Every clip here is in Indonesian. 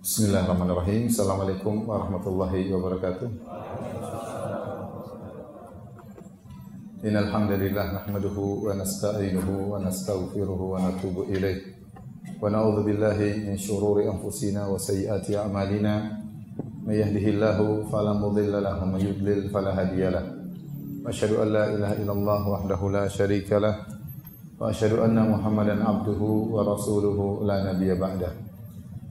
Bismillahirrahmanirrahim. Assalamualaikum warahmatullahi wabarakatuh. Innal hamdalillah nahmaduhu wa nasta'inuhu wa nastaghfiruhu wa natubu ilayh. Wa na'udzu billahi min shururi anfusina wa sayyiati a'malina. May yahdihillahu fala mudilla lahu wa may yudlil fala hadiya lahu. Wa asyhadu an la ilaha illallah wahdahu la syarika lah. Wa asyhadu anna Muhammadan abduhu wa rasuluhu la nabiyya ba'dahu.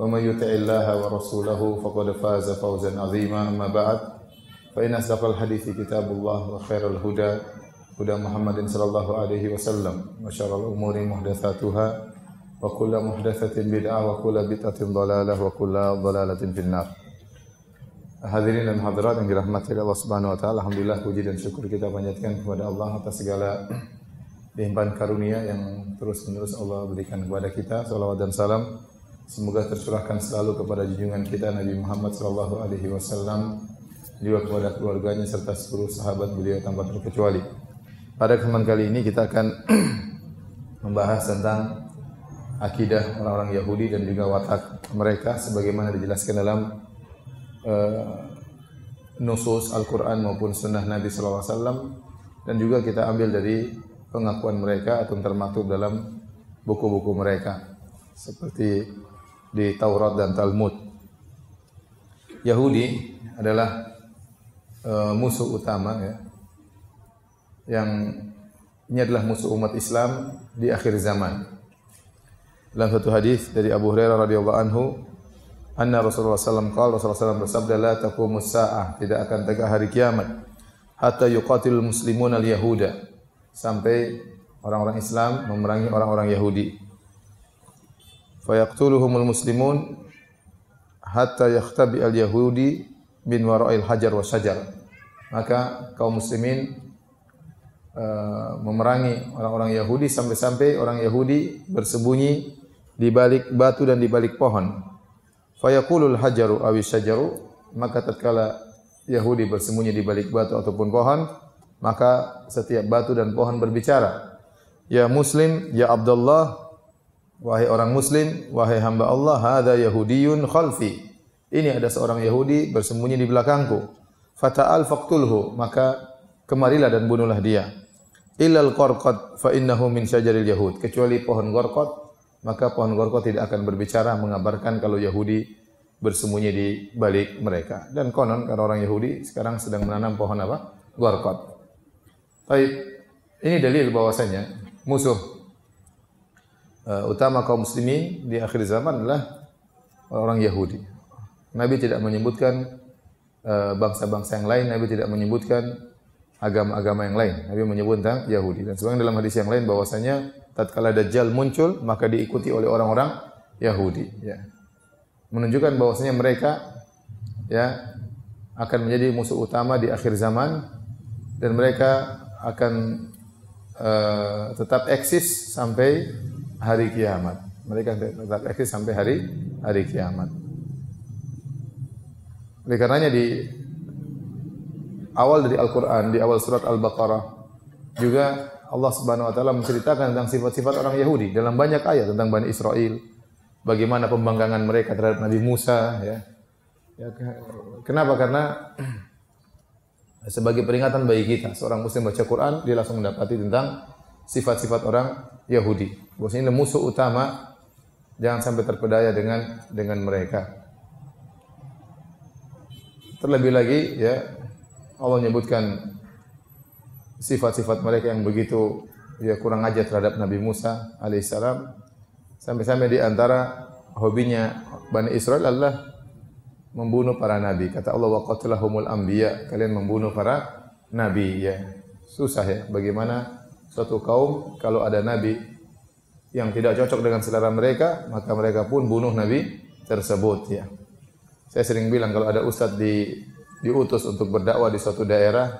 ومن يطع الله ورسوله فقد فاز فوزا عظيما أما بعد فإن أصدق الحديث كتاب الله وخير الهدى هدى محمد صلى الله عليه وسلم وشر الأمور محدثاتها وكل محدثة بدعة وكل بدعة ضلالة وكل ضلالة في النار Hadirin dan hadirat yang dirahmati Allah Subhanahu wa taala, alhamdulillah puji dan syukur kita panjatkan kepada Allah atas segala limpahan karunia yang terus-menerus Allah berikan kepada kita. Salawat dan salam Semoga tercurahkan selalu kepada junjungan kita Nabi Muhammad sallallahu alaihi wasallam juga kepada keluarganya serta seluruh sahabat beliau tanpa terkecuali. Pada kesempatan kali ini kita akan membahas tentang akidah orang-orang Yahudi dan juga watak mereka sebagaimana dijelaskan dalam uh, nusus Al-Qur'an maupun sunnah Nabi sallallahu alaihi wasallam dan juga kita ambil dari pengakuan mereka atau termaktub dalam buku-buku mereka seperti di Taurat dan Talmud. Yahudi adalah uh, musuh utama ya. Yang ini adalah musuh umat Islam di akhir zaman. Dalam satu hadis dari Abu Hurairah radhiyallahu anhu, anna Rasulullah sallallahu alaihi Rasulullah sallallahu bersabda la taqumus saah, tidak akan tegak hari kiamat hatta yuqatil muslimun al-yahuda sampai orang-orang Islam memerangi orang-orang Yahudi fayaqtuluhumul muslimun hatta yakhtabi al yahudi min wara'il hajar wa syajar. Maka kaum muslimin uh, memerangi orang-orang Yahudi sampai-sampai orang Yahudi bersembunyi di balik batu dan di balik pohon. Fayaqulul hajaru awi syajaru maka tatkala Yahudi bersembunyi di balik batu ataupun pohon maka setiap batu dan pohon berbicara ya muslim ya Abdullah Wahai orang muslim, wahai hamba Allah, hadza yahudiyun khalfi. Ini ada seorang Yahudi bersembunyi di belakangku. Fata'al faqtulhu, maka kemarilah dan bunuhlah dia. Illal qarqad fa innahu min syajaril yahud. Kecuali pohon gorkot, maka pohon gorkot tidak akan berbicara mengabarkan kalau Yahudi bersembunyi di balik mereka. Dan konon karena orang Yahudi sekarang sedang menanam pohon apa? Gorkot. Baik, ini dalil bahwasanya musuh uh, utama kaum muslimin di akhir zaman adalah orang Yahudi. Nabi tidak menyebutkan uh, bangsa-bangsa yang lain, Nabi tidak menyebutkan agama-agama yang lain. Nabi menyebut tentang Yahudi. Dan sebagaimana dalam hadis yang lain bahwasanya tatkala Dajjal muncul maka diikuti oleh orang-orang Yahudi, ya. Menunjukkan bahwasanya mereka ya akan menjadi musuh utama di akhir zaman dan mereka akan uh, tetap eksis sampai hari kiamat. Mereka tetap eksis sampai hari hari kiamat. Oleh karenanya di awal dari Al-Qur'an, di awal surat Al-Baqarah juga Allah Subhanahu wa taala menceritakan tentang sifat-sifat orang Yahudi dalam banyak ayat tentang Bani Israel. Bagaimana pembanggangan mereka terhadap Nabi Musa ya. ya kenapa? Karena sebagai peringatan bagi kita, seorang muslim baca Quran, dia langsung mendapati tentang sifat-sifat orang Yahudi. Bahwasanya musuh utama jangan sampai terpedaya dengan dengan mereka. Terlebih lagi ya Allah menyebutkan sifat-sifat mereka yang begitu ya kurang ajar terhadap Nabi Musa alaihissalam sampai-sampai di antara hobinya Bani Israel adalah membunuh para nabi. Kata Allah wa qatalahumul anbiya, kalian membunuh para nabi ya. Susah ya bagaimana suatu kaum kalau ada nabi yang tidak cocok dengan selera mereka, maka mereka pun bunuh nabi tersebut ya. Saya sering bilang kalau ada ustadz di diutus untuk berdakwah di suatu daerah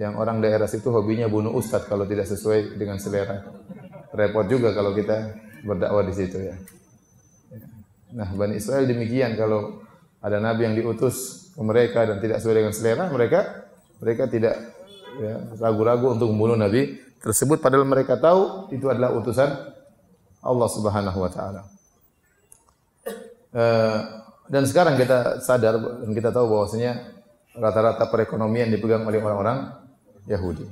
yang orang daerah situ hobinya bunuh ustadz kalau tidak sesuai dengan selera. Repot juga kalau kita berdakwah di situ ya. Nah, Bani Israel demikian kalau ada nabi yang diutus ke mereka dan tidak sesuai dengan selera, mereka mereka tidak ya, ragu-ragu untuk membunuh nabi tersebut padahal mereka tahu itu adalah utusan Allah Subhanahu wa taala. Uh, dan sekarang kita sadar dan kita tahu bahwasanya rata-rata perekonomian dipegang oleh orang-orang Yahudi.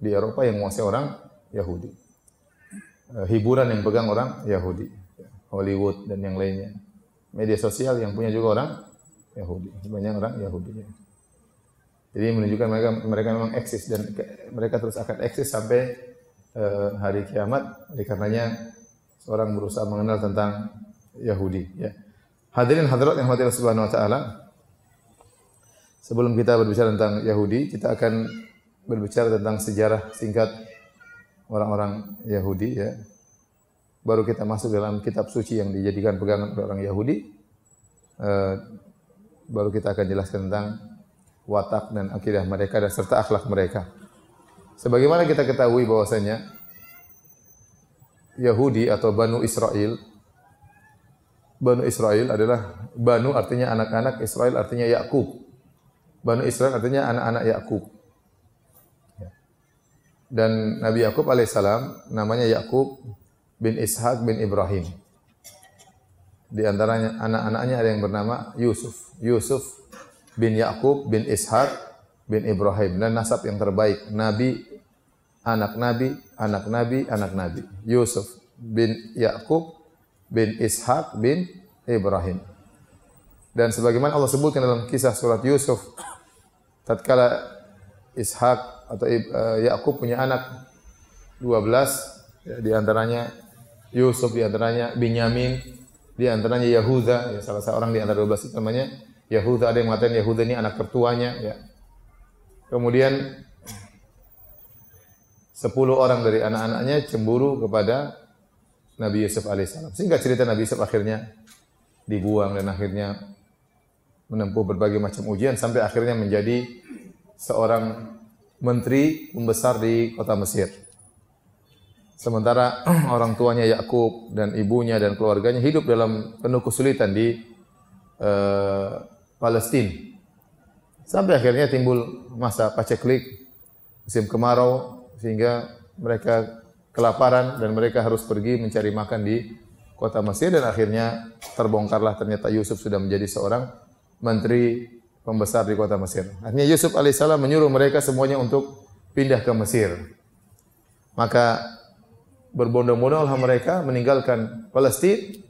Di Eropa yang menguasai orang Yahudi. Eh, hiburan yang pegang orang Yahudi. Hollywood dan yang lainnya. Media sosial yang punya juga orang Yahudi. Banyak orang Yahudi. Jadi menunjukkan mereka mereka memang eksis dan mereka terus akan eksis sampai hari kiamat. Oleh karenanya seorang berusaha mengenal tentang Yahudi. Ya. Hadirin hadirat yang mati Subhanahu wa taala. Sebelum kita berbicara tentang Yahudi, kita akan berbicara tentang sejarah singkat orang-orang Yahudi ya. Baru kita masuk dalam kitab suci yang dijadikan pegangan oleh orang Yahudi. Uh, baru kita akan jelaskan tentang watak dan akidah mereka dan serta akhlak mereka. Sebagaimana kita ketahui bahwasanya Yahudi atau Banu Israel Banu Israel adalah Banu artinya anak-anak, Israel artinya Yakub. Banu Israel artinya anak-anak Yakub. Ya. Dan Nabi Yakub alaihissalam namanya Yakub bin Ishak bin Ibrahim. Di antaranya anak-anaknya ada yang bernama Yusuf. Yusuf bin Yakub bin Ishak bin Ibrahim dan nasab yang terbaik Nabi anak Nabi, anak Nabi, anak Nabi. Yusuf bin Yakub bin Ishak bin Ibrahim. Dan sebagaimana Allah sebutkan dalam kisah surat Yusuf, tatkala Ishak atau uh, Yakub punya anak 12, ya, di antaranya Yusuf, di antaranya Binyamin, di antaranya Yahuda, ya, salah seorang di antara 12 itu namanya Yahuda. Ada yang mengatakan Yahuda ini anak tertuanya. Ya. Kemudian 10 orang dari anak-anaknya cemburu kepada Nabi Yusuf alaihissalam. Sehingga cerita Nabi Yusuf akhirnya dibuang dan akhirnya menempuh berbagai macam ujian sampai akhirnya menjadi seorang menteri membesar di kota Mesir. Sementara orang tuanya Yakub dan ibunya dan keluarganya hidup dalam penuh kesulitan di uh, Palestina. Sampai akhirnya timbul masa paceklik, musim kemarau sehingga mereka kelaparan dan mereka harus pergi mencari makan di kota Mesir dan akhirnya terbongkarlah ternyata Yusuf sudah menjadi seorang menteri pembesar di kota Mesir. Akhirnya Yusuf alaihissalam menyuruh mereka semuanya untuk pindah ke Mesir. Maka berbondong-bondonglah mereka meninggalkan Palestina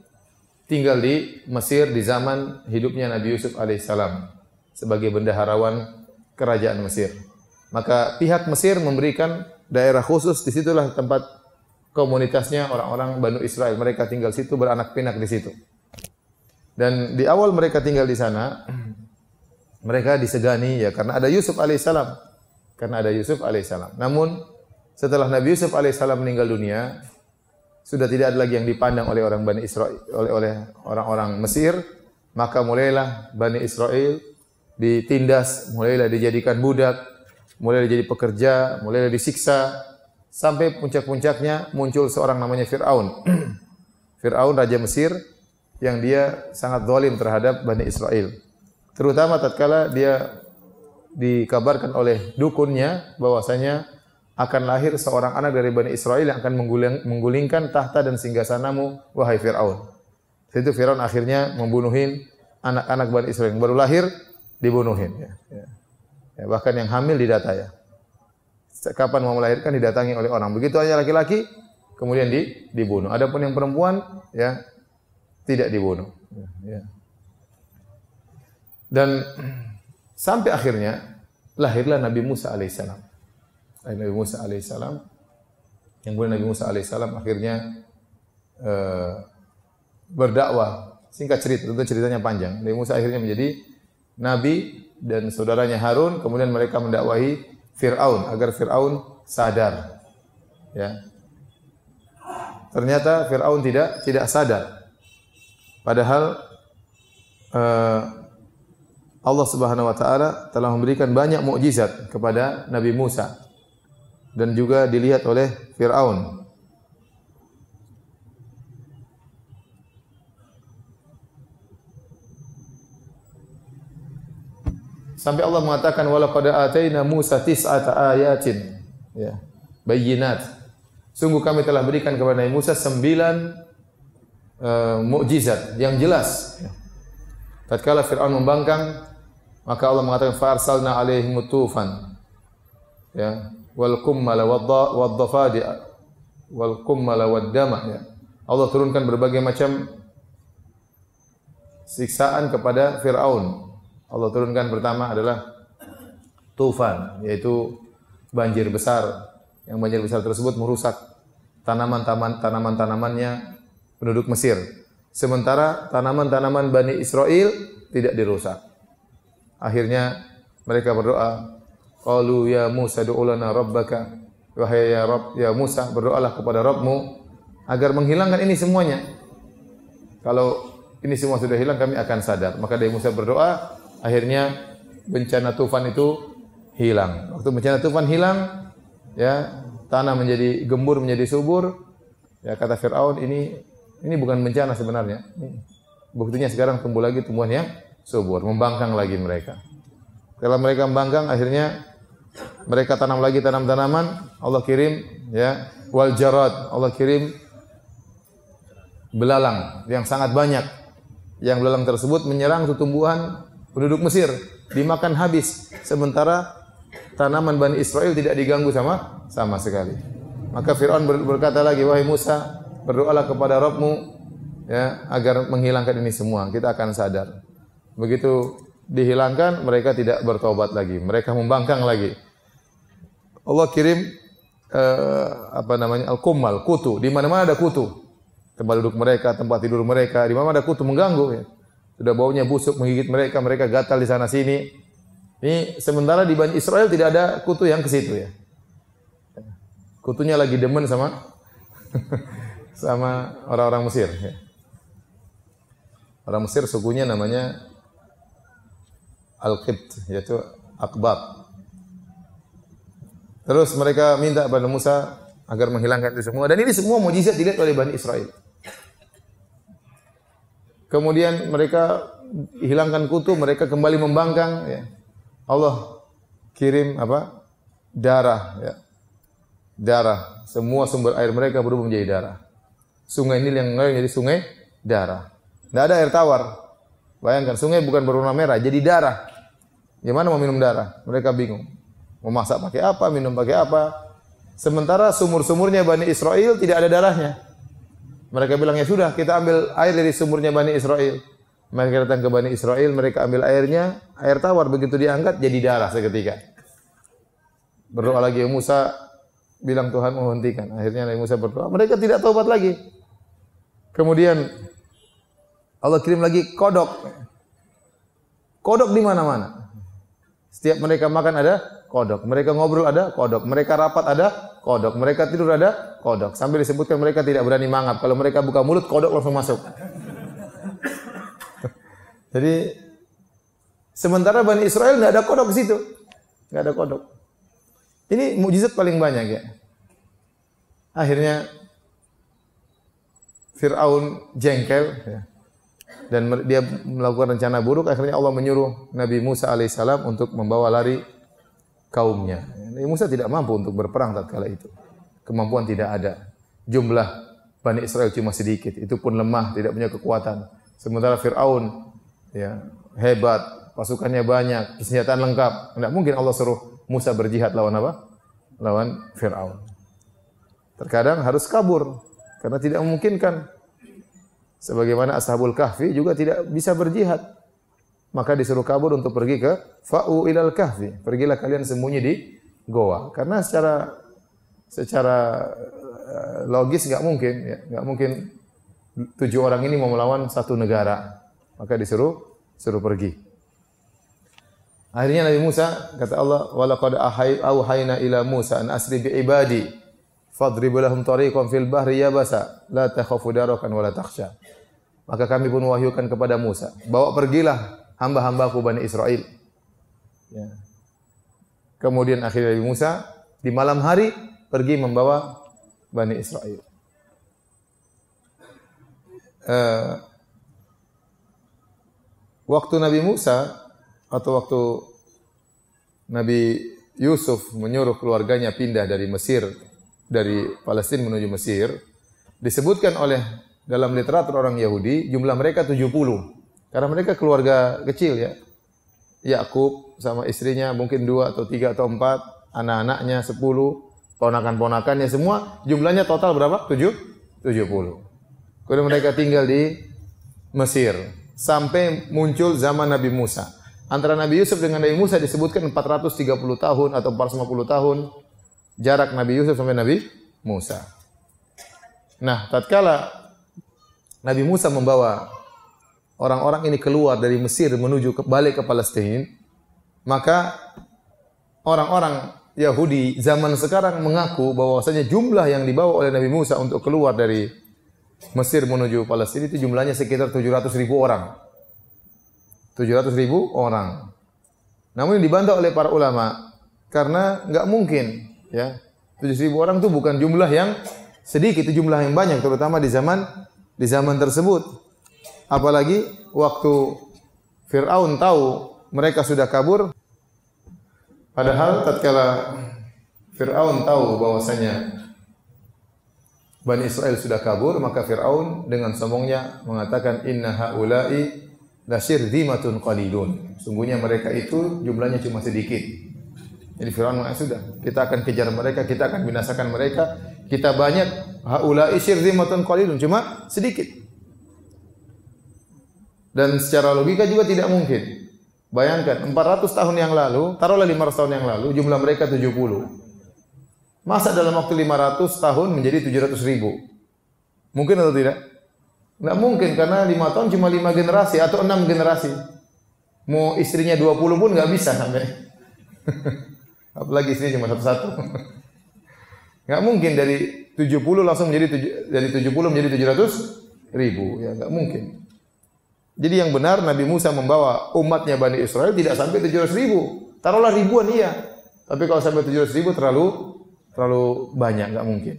tinggal di Mesir di zaman hidupnya Nabi Yusuf alaihissalam sebagai bendaharawan kerajaan Mesir. Maka pihak Mesir memberikan daerah khusus, di situlah tempat komunitasnya orang-orang Banu Israel. Mereka tinggal situ, beranak pinak di situ. Dan di awal mereka tinggal di sana, mereka disegani ya karena ada Yusuf alaihissalam. Karena ada Yusuf alaihissalam. Namun setelah Nabi Yusuf alaihissalam meninggal dunia, sudah tidak ada lagi yang dipandang oleh orang Bani Israel oleh oleh orang-orang Mesir, maka mulailah Bani Israel ditindas, mulailah dijadikan budak, mulai jadi pekerja, mulai disiksa, sampai puncak-puncaknya muncul seorang namanya Fir'aun. Fir'aun Raja Mesir yang dia sangat zalim terhadap Bani Israel. Terutama tatkala dia dikabarkan oleh dukunnya bahwasanya akan lahir seorang anak dari Bani Israel yang akan mengguling, menggulingkan tahta dan singgasanamu wahai Firaun. Itu Firaun akhirnya membunuhin anak-anak Bani Israel yang baru lahir dibunuhin ya. ya. Ya, bahkan yang hamil didata ya. Kapan mau melahirkan didatangi oleh orang. Begitu hanya laki-laki kemudian di, dibunuh. Adapun yang perempuan ya tidak dibunuh. Ya, ya. Dan sampai akhirnya lahirlah Nabi Musa alaihissalam. Nabi Musa alaihissalam yang kemudian Nabi Musa alaihissalam akhirnya uh, berdakwah. Singkat cerita, tentu ceritanya panjang. Nabi Musa akhirnya menjadi nabi dan saudaranya Harun, kemudian mereka mendakwahi Fir'aun agar Fir'aun sadar. Ya. Ternyata Fir'aun tidak tidak sadar. Padahal uh, Allah Subhanahu wa taala telah memberikan banyak mukjizat kepada Nabi Musa dan juga dilihat oleh Firaun. Sampai Allah mengatakan walaqad ataina Musa tis'ata ayatin ya bayyinat. Sungguh kami telah berikan kepada Nabi Musa sembilan uh, mukjizat yang jelas. Tatkala Firaun membangkang maka Allah mengatakan farsalna alaihim tufan. Ya, wal kummala wad dhafadi wal kummala wad dama ya. Allah turunkan berbagai macam siksaan kepada Firaun. Allah turunkan pertama adalah tufan, yaitu banjir besar. Yang banjir besar tersebut merusak tanaman-tanaman tanaman-tanamannya penduduk Mesir. Sementara tanaman-tanaman Bani Israel tidak dirusak. Akhirnya mereka berdoa, qalu ya Musa du'u lana rabbaka. Wahai ya Rabb, ya Musa, berdoalah kepada Rabbmu agar menghilangkan ini semuanya. Kalau ini semua sudah hilang kami akan sadar. Maka dari Musa berdoa, akhirnya bencana tufan itu hilang. Waktu bencana tufan hilang, ya tanah menjadi gembur menjadi subur. Ya kata Firaun ini ini bukan bencana sebenarnya. Buktinya sekarang tumbuh lagi tumbuhan yang subur, membangkang lagi mereka. Setelah mereka membangkang, akhirnya mereka tanam lagi tanam-tanaman, Allah kirim ya wal jarad, Allah kirim belalang yang sangat banyak. Yang belalang tersebut menyerang tumbuhan penduduk Mesir, dimakan habis. Sementara tanaman Bani Israel tidak diganggu sama sama sekali. Maka Firaun berkata lagi, "Wahai Musa, berdoalah kepada Rabbmu ya agar menghilangkan ini semua. Kita akan sadar." Begitu dihilangkan, mereka tidak bertobat lagi. Mereka membangkang lagi. Allah kirim uh, apa namanya al-kummal, kutu. Di mana-mana ada kutu. Tempat duduk mereka, tempat tidur mereka, di mana ada kutu mengganggu. Ya. Sudah baunya busuk menggigit mereka, mereka gatal di sana sini. Ini sementara di Bani Israel tidak ada kutu yang ke situ ya. Kutunya lagi demen sama sama orang-orang Mesir. Ya. Orang Mesir sukunya namanya Al-Qibt yaitu Akbab. Terus mereka minta kepada Musa agar menghilangkan itu semua dan ini semua mujizat dilihat oleh Bani Israel. Kemudian mereka hilangkan kutu, mereka kembali membangkang ya. Allah kirim apa? darah ya. Darah. Semua sumber air mereka berubah menjadi darah. Sungai Nil yang menjadi sungai darah. Tidak ada air tawar. Bayangkan sungai bukan berwarna merah, jadi darah. Gimana mau minum darah? Mereka bingung. Mau masak pakai apa, minum pakai apa? Sementara sumur-sumurnya Bani Israel tidak ada darahnya. Mereka bilang, ya sudah, kita ambil air dari sumurnya Bani Israel. Mereka datang ke Bani Israel, mereka ambil airnya, air tawar. Begitu diangkat, jadi darah seketika. Berdoa lagi Musa, bilang Tuhan menghentikan. Akhirnya Nabi Musa berdoa. Mereka tidak taubat lagi. Kemudian Allah kirim lagi kodok. Kodok di mana-mana. Setiap mereka makan ada kodok. Mereka ngobrol ada kodok. Mereka rapat ada kodok. Mereka tidur ada kodok. Sambil disebutkan mereka tidak berani mangap. Kalau mereka buka mulut, kodok langsung masuk. Jadi sementara Bani Israel tidak ada kodok di situ. Tidak ada kodok. Ini mujizat paling banyak ya. Akhirnya Fir'aun jengkel. Ya dan dia melakukan rencana buruk akhirnya Allah menyuruh Nabi Musa alaihissalam untuk membawa lari kaumnya. Musa tidak mampu untuk berperang tatkala itu. Kemampuan tidak ada. Jumlah Bani Israel cuma sedikit, itu pun lemah, tidak punya kekuatan. Sementara Firaun ya, hebat, pasukannya banyak, persenjataan lengkap. Tidak mungkin Allah suruh Musa berjihad lawan apa? Lawan Firaun. Terkadang harus kabur karena tidak memungkinkan Sebagaimana Ashabul Kahfi juga tidak bisa berjihad. Maka disuruh kabur untuk pergi ke Fa'u ilal Kahfi. Pergilah kalian sembunyi di goa. Karena secara secara eh, logis nggak mungkin, ya, nggak mungkin tujuh orang ini mau melawan satu negara. Maka disuruh suruh pergi. Akhirnya Nabi Musa kata Allah, "Walaqad auhayna ila Musa an asri bi ibadi fadrib lahum tariqan fil bahri yabasa la takhafu darakan wa la takhsha." Maka kami pun wahyukan kepada Musa, bawa pergilah hamba-hambaku Bani Israel. Ya. Kemudian akhirnya Nabi Musa di malam hari pergi membawa Bani Israel. Uh, waktu Nabi Musa atau waktu Nabi Yusuf menyuruh keluarganya pindah dari Mesir dari Palestina menuju Mesir disebutkan oleh dalam literatur orang Yahudi jumlah mereka 70 karena mereka keluarga kecil ya Yakub sama istrinya mungkin dua atau tiga atau empat anak-anaknya sepuluh ponakan-ponakannya semua jumlahnya total berapa? Tujuh? Tujuh puluh. Kemudian mereka tinggal di Mesir sampai muncul zaman Nabi Musa. Antara Nabi Yusuf dengan Nabi Musa disebutkan 430 tahun atau 450 tahun jarak Nabi Yusuf sampai Nabi Musa. Nah, tatkala Nabi Musa membawa orang-orang ini keluar dari Mesir menuju ke balik ke Palestina, maka orang-orang Yahudi zaman sekarang mengaku bahwasanya jumlah yang dibawa oleh Nabi Musa untuk keluar dari Mesir menuju Palestina itu jumlahnya sekitar 700 ribu orang. 700 ribu orang. Namun yang dibantah oleh para ulama karena nggak mungkin ya 700 ribu orang itu bukan jumlah yang sedikit, itu jumlah yang banyak terutama di zaman di zaman tersebut. Apalagi waktu Fir'aun tahu mereka sudah kabur, Padahal tatkala Fir'aun tahu bahwasanya Bani Israel sudah kabur, maka Fir'aun dengan sombongnya mengatakan inna haula'i lasyirzimatun qalilun. Sungguhnya mereka itu jumlahnya cuma sedikit. Jadi Fir'aun mengatakan sudah, kita akan kejar mereka, kita akan binasakan mereka. Kita banyak haula'i syirzimatun qalilun, cuma sedikit. Dan secara logika juga tidak mungkin. Bayangkan 400 tahun yang lalu, taruhlah 500 tahun yang lalu, jumlah mereka 70. Masa dalam waktu 500 tahun menjadi 700 ribu? Mungkin atau tidak? Nggak mungkin karena 5 tahun cuma 5 generasi atau 6 generasi. Mau istrinya 20 pun nggak bisa sampai. Apalagi istrinya cuma satu-satu. Nggak mungkin dari 70 langsung menjadi dari 70 menjadi 700 ribu. Ya nggak mungkin. Jadi yang benar Nabi Musa membawa umatnya Bani Israel tidak sampai 700 ribu. Taruhlah ribuan iya. Tapi kalau sampai 700 ribu terlalu terlalu banyak, nggak mungkin.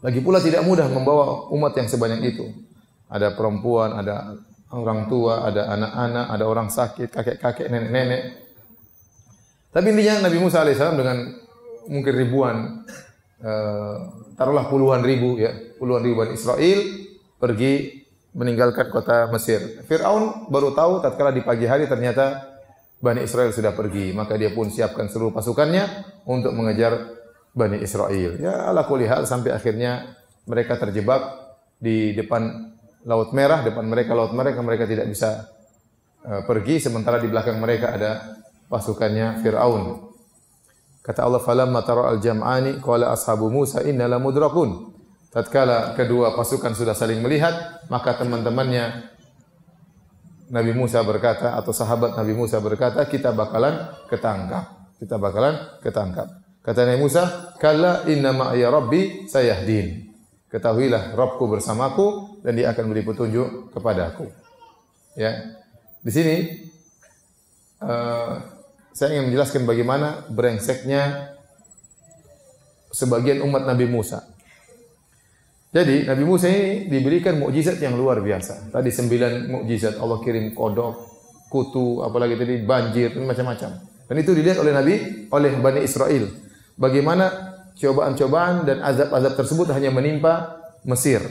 Lagi pula tidak mudah membawa umat yang sebanyak itu. Ada perempuan, ada orang tua, ada anak-anak, ada orang sakit, kakek-kakek, nenek-nenek. Tapi intinya Nabi Musa alaihissalam dengan mungkin ribuan, uh, taruhlah puluhan ribu ya, puluhan ribuan Israel pergi meninggalkan kota Mesir. Fir'aun baru tahu tatkala di pagi hari ternyata Bani Israel sudah pergi, maka dia pun siapkan seluruh pasukannya untuk mengejar Bani Israel. Ya ala kulihal sampai akhirnya mereka terjebak di depan Laut Merah, depan mereka Laut Merah, mereka tidak bisa uh, pergi sementara di belakang mereka ada pasukannya Firaun. Kata Allah falamma tara al-jam'ani qala ashabu Musa inna. Tatkala kedua pasukan sudah saling melihat, maka teman-temannya Nabi Musa berkata atau sahabat Nabi Musa berkata, kita bakalan ketangkap. Kita bakalan ketangkap. Kata Nabi Musa, "Kalla inna ma'ya rabbi sayahdin." Ketahuilah Rabbku bersamaku dan dia akan beri petunjuk kepadaku. Ya. Di sini uh, saya ingin menjelaskan bagaimana brengseknya sebagian umat Nabi Musa. Jadi Nabi Musa ini diberikan mukjizat yang luar biasa. Tadi sembilan mukjizat Allah kirim kodok, kutu, apalagi tadi banjir macam-macam. Dan itu dilihat oleh Nabi oleh Bani Israel. Bagaimana cobaan-cobaan dan azab-azab tersebut hanya menimpa Mesir,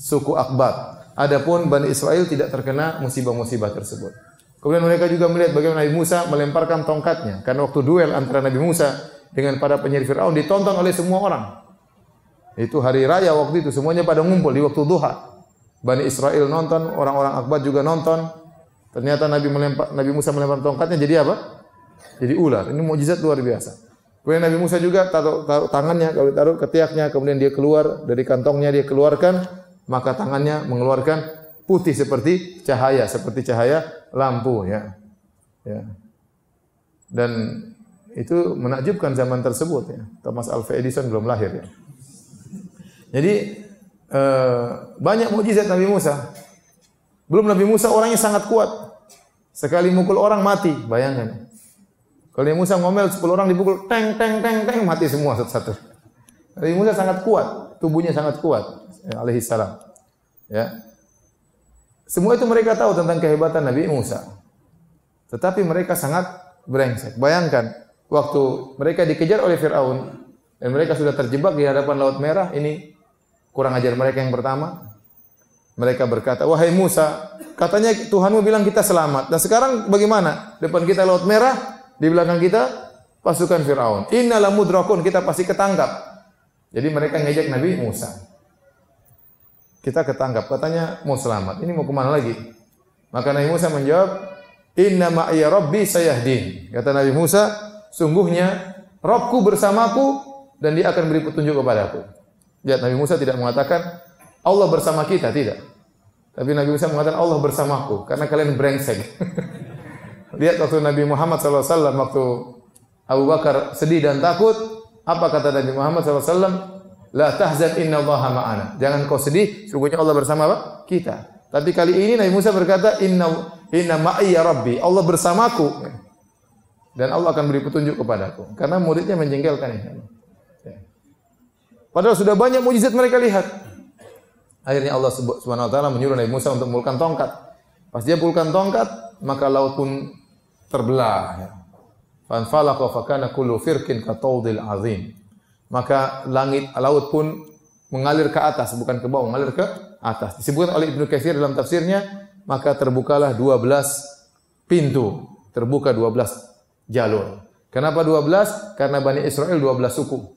suku Akbat. Adapun Bani Israel tidak terkena musibah-musibah tersebut. Kemudian mereka juga melihat bagaimana Nabi Musa melemparkan tongkatnya. Karena waktu duel antara Nabi Musa dengan para penyihir Fir'aun ditonton oleh semua orang. Itu hari raya waktu itu semuanya pada ngumpul di waktu duha. Bani Israel nonton, orang-orang Akbar juga nonton. Ternyata Nabi melempar, Nabi Musa melempar tongkatnya jadi apa? Jadi ular. Ini mukjizat luar biasa. Kemudian Nabi Musa juga taruh, taruh tangannya, kalau taruh ketiaknya, kemudian dia keluar dari kantongnya dia keluarkan, maka tangannya mengeluarkan putih seperti cahaya, seperti cahaya lampu ya. Ya. Dan itu menakjubkan zaman tersebut ya. Thomas Alva Edison belum lahir ya. Jadi uh, banyak mukjizat Nabi Musa. Belum Nabi Musa orangnya sangat kuat. Sekali mukul orang mati, bayangkan. Kalau Nabi Musa ngomel 10 orang dipukul, teng teng teng teng mati semua satu-satu. Nabi Musa sangat kuat, tubuhnya sangat kuat, ya, alaihi salam. Ya. Semua itu mereka tahu tentang kehebatan Nabi Musa. Tetapi mereka sangat brengsek. Bayangkan, waktu mereka dikejar oleh Firaun dan mereka sudah terjebak di hadapan Laut Merah, ini kurang ajar mereka yang pertama. Mereka berkata, "Wahai Musa, katanya Tuhanmu bilang kita selamat. Dan sekarang bagaimana? Depan kita Laut Merah, di belakang kita pasukan Firaun. Innalah mudrakun, kita pasti ketangkap. Jadi mereka ngejek Nabi Musa. Kita ketangkap, katanya mau selamat. Ini mau ke mana lagi? Maka Nabi Musa menjawab, Inna ma'ya rabbi sayahdin. Kata Nabi Musa, sungguhnya Robku bersamaku dan dia akan beri petunjuk kepadaku. Lihat Nabi Musa tidak mengatakan Allah bersama kita, tidak. Tapi Nabi Musa mengatakan Allah bersamaku karena kalian brengsek. Lihat waktu Nabi Muhammad SAW waktu Abu Bakar sedih dan takut, apa kata Nabi Muhammad SAW? La tahzan inna Allah ma'ana. Jangan kau sedih, sungguhnya Allah bersama apa? kita. Tapi kali ini Nabi Musa berkata, inna inna ma'i ya Rabbi. Allah bersamaku. Dan Allah akan beri petunjuk kepadaku. Karena muridnya menjengkelkan ini. Padahal sudah banyak mujizat mereka lihat. Akhirnya Allah Subhanahu wa taala menyuruh Nabi Musa untuk memulkan tongkat. Pas dia pulkan tongkat, maka laut pun terbelah. Ya. Fanfalaqa fakana kullu firqin kataudil azim. Maka langit laut pun mengalir ke atas bukan ke bawah, mengalir ke atas. Disebutkan oleh Ibnu Katsir dalam tafsirnya, maka terbukalah 12 pintu, terbuka 12 jalur. Kenapa 12? Karena Bani Israel 12 suku.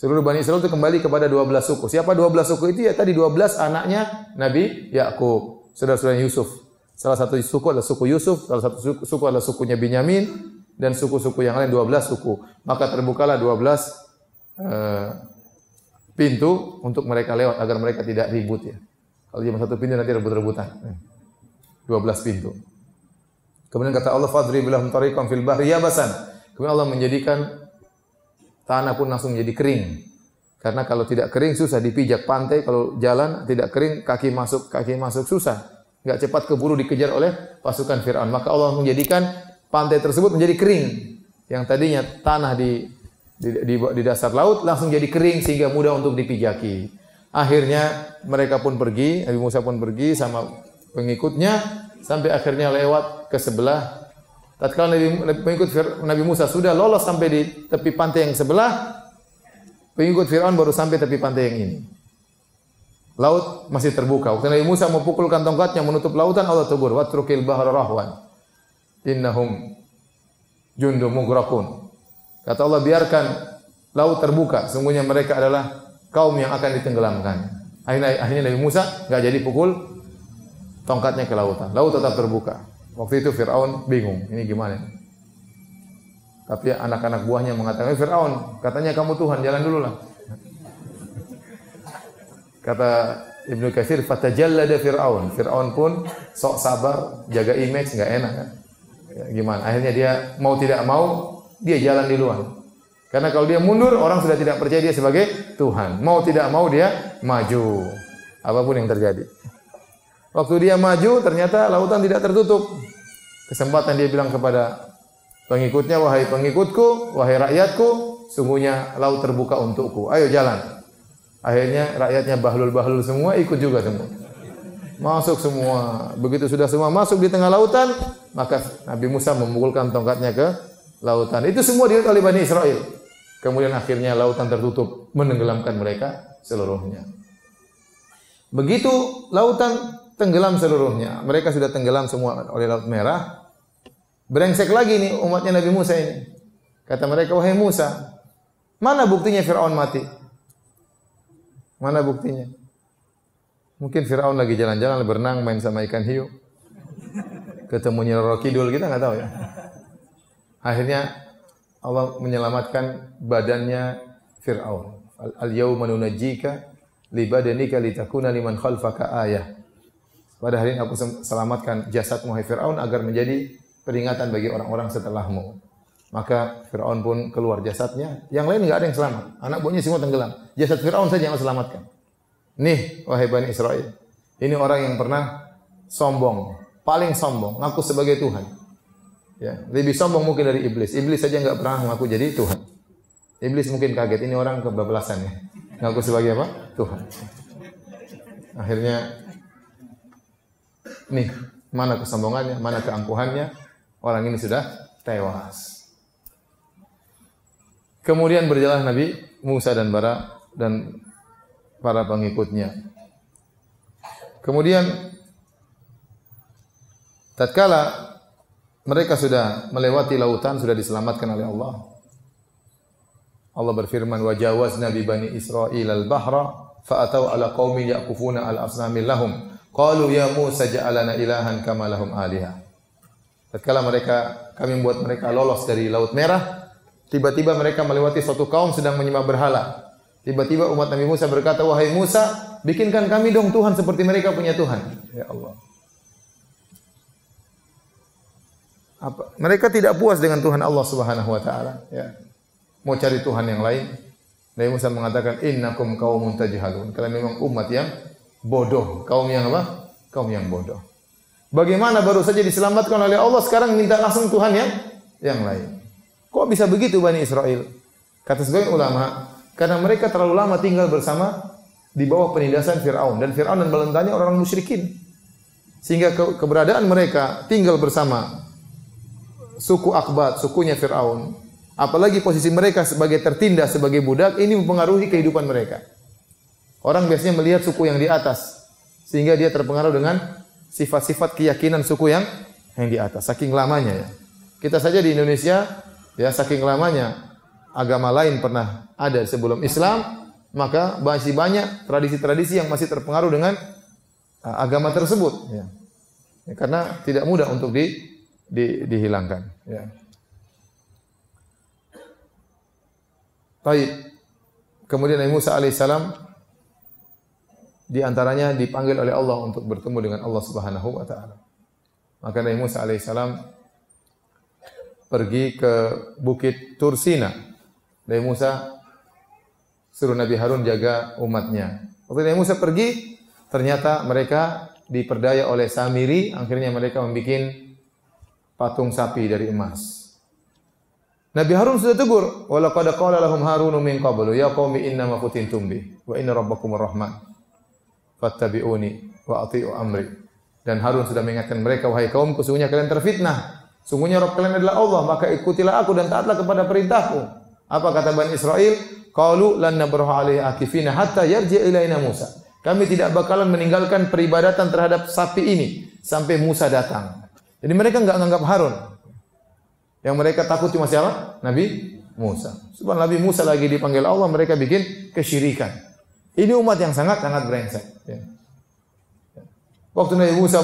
Seluruh Bani Israel itu kembali kepada 12 suku. Siapa 12 suku itu? Ya tadi 12 anaknya Nabi Yakub, saudara-saudara Yusuf. Salah satu suku adalah suku Yusuf, salah satu suku, suku adalah sukunya Binyamin, dan suku-suku yang lain 12 suku. Maka terbukalah 12 uh, pintu untuk mereka lewat agar mereka tidak ribut ya. Kalau cuma satu pintu nanti rebut-rebutan. 12 pintu. Kemudian kata Allah fadri bilahum tariqan fil bahri yabasan. Kemudian Allah menjadikan tanah pun langsung menjadi kering. Karena kalau tidak kering susah dipijak pantai, kalau jalan tidak kering kaki masuk kaki masuk susah nggak cepat keburu dikejar oleh pasukan Fir'aun. Maka Allah menjadikan pantai tersebut menjadi kering. Yang tadinya tanah di, di, di, di dasar laut langsung jadi kering sehingga mudah untuk dipijaki. Akhirnya mereka pun pergi, Nabi Musa pun pergi sama pengikutnya sampai akhirnya lewat ke sebelah. Tatkala Nabi, pengikut Nabi Musa sudah lolos sampai di tepi pantai yang sebelah, pengikut Fir'aun baru sampai tepi pantai yang ini. Laut masih terbuka. Waktu Nabi Musa memukulkan tongkatnya menutup lautan, Allah tegur, "Watrukil bahra rahwan. Innahum jundum mughraqun." Kata Allah, biarkan laut terbuka. Sungguhnya mereka adalah kaum yang akan ditenggelamkan. Akhirnya, akhirnya Nabi Musa nggak jadi pukul tongkatnya ke lautan. Laut tetap terbuka. Waktu itu Fir'aun bingung, ini gimana? Tapi anak-anak buahnya mengatakan, eh, Fir'aun, katanya kamu Tuhan, jalan dulu lah. Kata Ibnu Katsir, fatajallada Fir'aun. Fir'aun pun sok sabar, jaga image, nggak enak kan? Ya, gimana? Akhirnya dia mau tidak mau, dia jalan di luar. Karena kalau dia mundur, orang sudah tidak percaya dia sebagai Tuhan. Mau tidak mau dia maju. Apa pun yang terjadi. Waktu dia maju, ternyata lautan tidak tertutup. Kesempatan dia bilang kepada pengikutnya, wahai pengikutku, wahai rakyatku, sungguhnya laut terbuka untukku. Ayo jalan. Akhirnya rakyatnya bahlul-bahlul semua ikut juga semua. Masuk semua. Begitu sudah semua masuk di tengah lautan, maka Nabi Musa memukulkan tongkatnya ke lautan. Itu semua dilihat oleh Bani Israel. Kemudian akhirnya lautan tertutup menenggelamkan mereka seluruhnya. Begitu lautan tenggelam seluruhnya. Mereka sudah tenggelam semua oleh Laut Merah. Brengsek lagi nih umatnya Nabi Musa ini. Kata mereka, wahai Musa, mana buktinya Fir'aun mati? Mana buktinya? Mungkin Firaun lagi jalan-jalan berenang main sama ikan hiu. Ketemu Nyiroro Kidul kita nggak tahu ya. Akhirnya Allah menyelamatkan badannya Firaun. Al yauma nunajjika li badanika litakuna liman khalfaka ayah. Pada hari ini aku selamatkan jasad Muhammad Firaun agar menjadi peringatan bagi orang-orang setelahmu. Maka Fir'aun pun keluar jasadnya. Yang lain nggak ada yang selamat. Anak buahnya semua tenggelam. Jasad Fir'aun saja yang selamatkan. Nih, wahai Bani Israel. Ini orang yang pernah sombong, paling sombong, ngaku sebagai Tuhan. Ya, lebih sombong mungkin dari iblis. Iblis saja nggak pernah mengaku jadi Tuhan. Iblis mungkin kaget, ini orang kebablasan ya. Ngaku sebagai apa? Tuhan. Akhirnya nih, mana kesombongannya, mana keangkuhannya? Orang ini sudah tewas. Kemudian berjalan Nabi Musa dan Bara dan para pengikutnya. Kemudian tatkala mereka sudah melewati lautan sudah diselamatkan oleh Allah. Allah berfirman wa jawazna bi bani Israil al-bahra fa atau ala qaumin yaqufuna al-asnamin lahum qalu ya Musa ja'alana ilahan kama lahum aliha. Tatkala mereka kami membuat mereka lolos dari laut merah, tiba-tiba mereka melewati suatu kaum sedang menyembah berhala. Tiba-tiba umat Nabi Musa berkata, "Wahai Musa, bikinkan kami dong Tuhan seperti mereka punya Tuhan." Ya Allah. Apa? Mereka tidak puas dengan Tuhan Allah Subhanahu wa taala, ya. Mau cari Tuhan yang lain. Nabi Musa mengatakan, "Innakum qaumun tajhalun." Kalian memang umat yang bodoh, kaum yang apa? Kaum yang bodoh. Bagaimana baru saja diselamatkan oleh Allah sekarang minta langsung Tuhan yang yang lain. Kok bisa begitu Bani Israel? Kata sebagian ulama, karena mereka terlalu lama tinggal bersama di bawah penindasan Fir'aun. Dan Fir'aun dan balentanya orang musyrikin. Sehingga ke keberadaan mereka tinggal bersama suku Akbat, sukunya Fir'aun. Apalagi posisi mereka sebagai tertindas, sebagai budak, ini mempengaruhi kehidupan mereka. Orang biasanya melihat suku yang di atas. Sehingga dia terpengaruh dengan sifat-sifat keyakinan suku yang yang di atas. Saking lamanya ya. Kita saja di Indonesia, ya saking lamanya agama lain pernah ada sebelum Islam, maka masih banyak tradisi-tradisi yang masih terpengaruh dengan uh, agama tersebut. Ya. Ya, karena tidak mudah untuk di, di, dihilangkan. Ya. Baik. Kemudian Nabi Musa alaihissalam di antaranya dipanggil oleh Allah untuk bertemu dengan Allah Subhanahu wa taala. Maka Nabi Musa alaihissalam pergi ke Bukit Tursina Nabi Musa suruh Nabi Harun jaga umatnya. Waktu Nabi Musa pergi, ternyata mereka diperdaya oleh Samiri, akhirnya mereka membuat patung sapi dari emas. Nabi Harun sudah tegur, "Walaqad qala lahum Harun min qablu ya qaumi inna ma futintum bi wa inna rabbakumur rahman. Fattabi'uni wa ati'u amri." Dan Harun sudah mengingatkan mereka, "Wahai kaum, sesungguhnya kalian terfitnah. Sungguhnya Rabb kalian adalah Allah, maka ikutilah aku dan taatlah kepada perintahku." Apa kata Bani Israel? Qalu lan nabrahu alaihi akifina hatta yarji ilaina Musa. Kami tidak bakalan meninggalkan peribadatan terhadap sapi ini sampai Musa datang. Jadi mereka enggak menganggap Harun. Yang mereka takut cuma siapa? Nabi Musa. Sebab Nabi Musa lagi dipanggil Allah, mereka bikin kesyirikan. Ini umat yang sangat sangat brengsek. Ya. Waktu Nabi Musa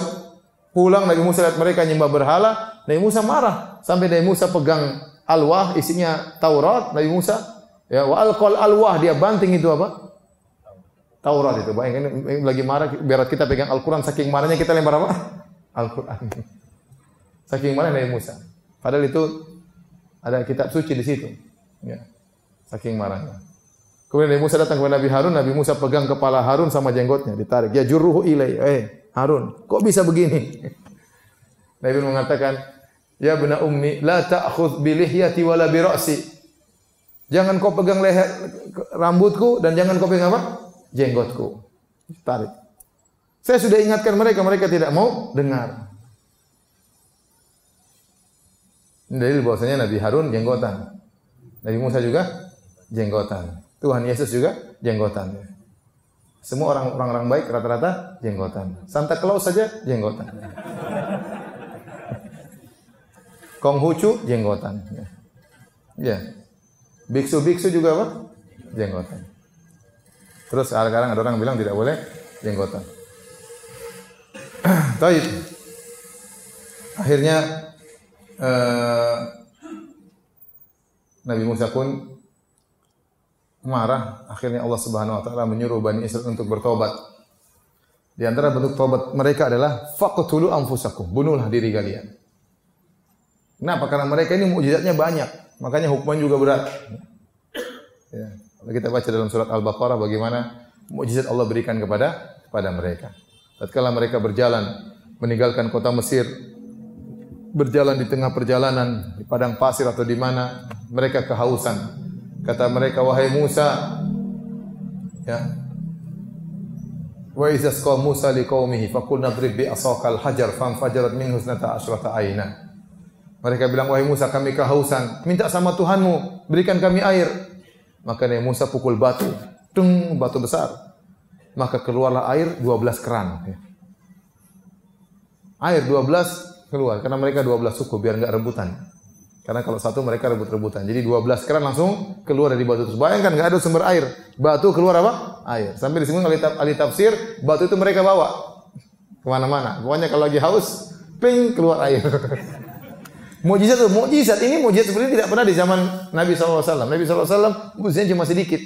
pulang, Nabi Musa lihat mereka nyembah berhala, Nabi Musa marah. Sampai Nabi Musa pegang alwah isinya Taurat Nabi Musa ya wa alqal alwah dia banting itu apa? Taurat itu. Bayangkan lagi marah biar kita pegang Al-Qur'an saking marahnya kita lempar apa? Al-Qur'an. Saking marah Nabi Musa. Padahal itu ada kitab suci di situ. Ya. Saking marahnya kemudian Nabi Musa datang kepada Nabi Harun Nabi Musa pegang kepala Harun sama jenggotnya ditarik ya juruhu ilai eh Harun kok bisa begini Nabi mengatakan Ya bena ummi, la ta'khudh bi lihyati wala bi ra'si. Jangan kau pegang leher rambutku dan jangan kau pegang apa? Jenggotku. Tarik. Saya sudah ingatkan mereka, mereka tidak mau dengar. Ini dalil bahwasanya Nabi Harun jenggotan. Nabi Musa juga jenggotan. Tuhan Yesus juga jenggotan. Semua orang orang baik rata-rata jenggotan. Santa Claus saja jenggotan. Konghucu jenggotan. Ya. Biksu-biksu juga apa? Jenggotan. Terus sekarang ada orang bilang tidak boleh jenggotan. Taib. Akhirnya eh, Nabi Musa pun marah. Akhirnya Allah Subhanahu wa taala menyuruh Bani Israel untuk bertobat. Di antara bentuk tobat mereka adalah faqtulu anfusakum, bunuhlah diri kalian. Kenapa? Karena mereka ini mukjizatnya banyak, makanya hukuman juga berat. Ya. Kita baca dalam surat Al-Baqarah bagaimana mukjizat Allah berikan kepada kepada mereka. Tatkala mereka berjalan meninggalkan kota Mesir, berjalan di tengah perjalanan di padang pasir atau di mana, mereka kehausan. Kata mereka, wahai Musa, ya, wa idza Musa liqaumihi faqul nadrib bi asaqal hajar fajarat minhu husnata asyrata aina. Mereka bilang, wahai Musa, kami kehausan, minta sama Tuhanmu, berikan kami air. Maka Nabi Musa pukul batu, tung batu besar. Maka keluarlah air 12 keran. Air 12 keluar karena mereka 12 suku biar enggak rebutan. Karena kalau satu mereka rebut-rebutan. Jadi 12 keran langsung keluar dari batu tersebut. Bayangkan enggak ada sumber air. Batu keluar apa? Air. Sampai disebut oleh ahli tafsir, batu itu mereka bawa ke mana-mana. Pokoknya kalau lagi haus, ping keluar air. mujizat itu, mujizat ini mujizat seperti tidak pernah di zaman Nabi SAW. Nabi SAW mujizatnya cuma sedikit.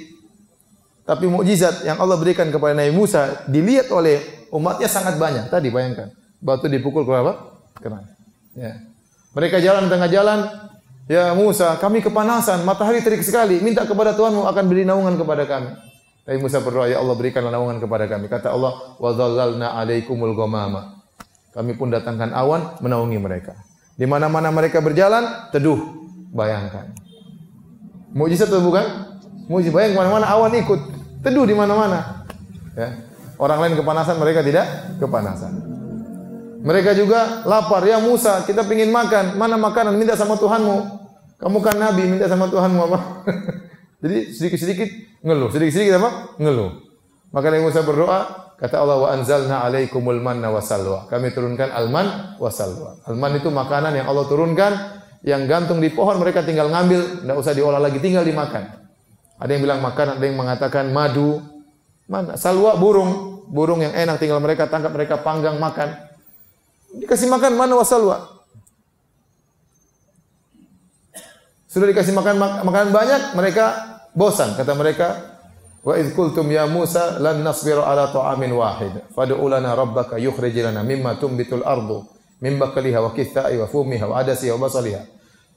Tapi mujizat yang Allah berikan kepada Nabi Musa dilihat oleh umatnya sangat banyak. Tadi bayangkan batu dipukul ke apa? Kena. Ya. Mereka jalan tengah jalan, ya Musa, kami kepanasan, matahari terik sekali, minta kepada Tuhanmu akan beri naungan kepada kami. Tapi Musa berdoa, ya Allah berikanlah naungan kepada kami. Kata Allah, wa dhallalna alaikumul ghamama. Kami pun datangkan awan menaungi mereka. Di mana-mana mereka berjalan, teduh. Bayangkan. Mujizat atau bukan? Mujizat. Bayang ke mana-mana awan ikut. Teduh di mana-mana. Ya. Orang lain kepanasan, mereka tidak kepanasan. Mereka juga lapar. Ya Musa, kita ingin makan. Mana makanan? Minta sama Tuhanmu. Kamu kan Nabi, minta sama Tuhanmu apa? Jadi sedikit-sedikit ngeluh. Sedikit-sedikit apa? Ngeluh. Maka Nabi Musa berdoa, kata Allah wa anzalna alaikumul manna wasalwa. Kami turunkan alman wasalwa. Alman itu makanan yang Allah turunkan yang gantung di pohon mereka tinggal ngambil, tidak usah diolah lagi, tinggal dimakan. Ada yang bilang makan, ada yang mengatakan madu. Mana? Salwa burung, burung yang enak tinggal mereka tangkap, mereka panggang makan. Dikasih makan mana wasalwa? Sudah dikasih makan mak makanan banyak, mereka bosan. Kata mereka, Wa idh qultum ya Musa lan nasbiru ala ta'amin wahid. Fad'u lana rabbaka yukhrij lana mimma tumbitul ardu min bakliha wa kithai wa fumiha wa adasiha wa basaliha.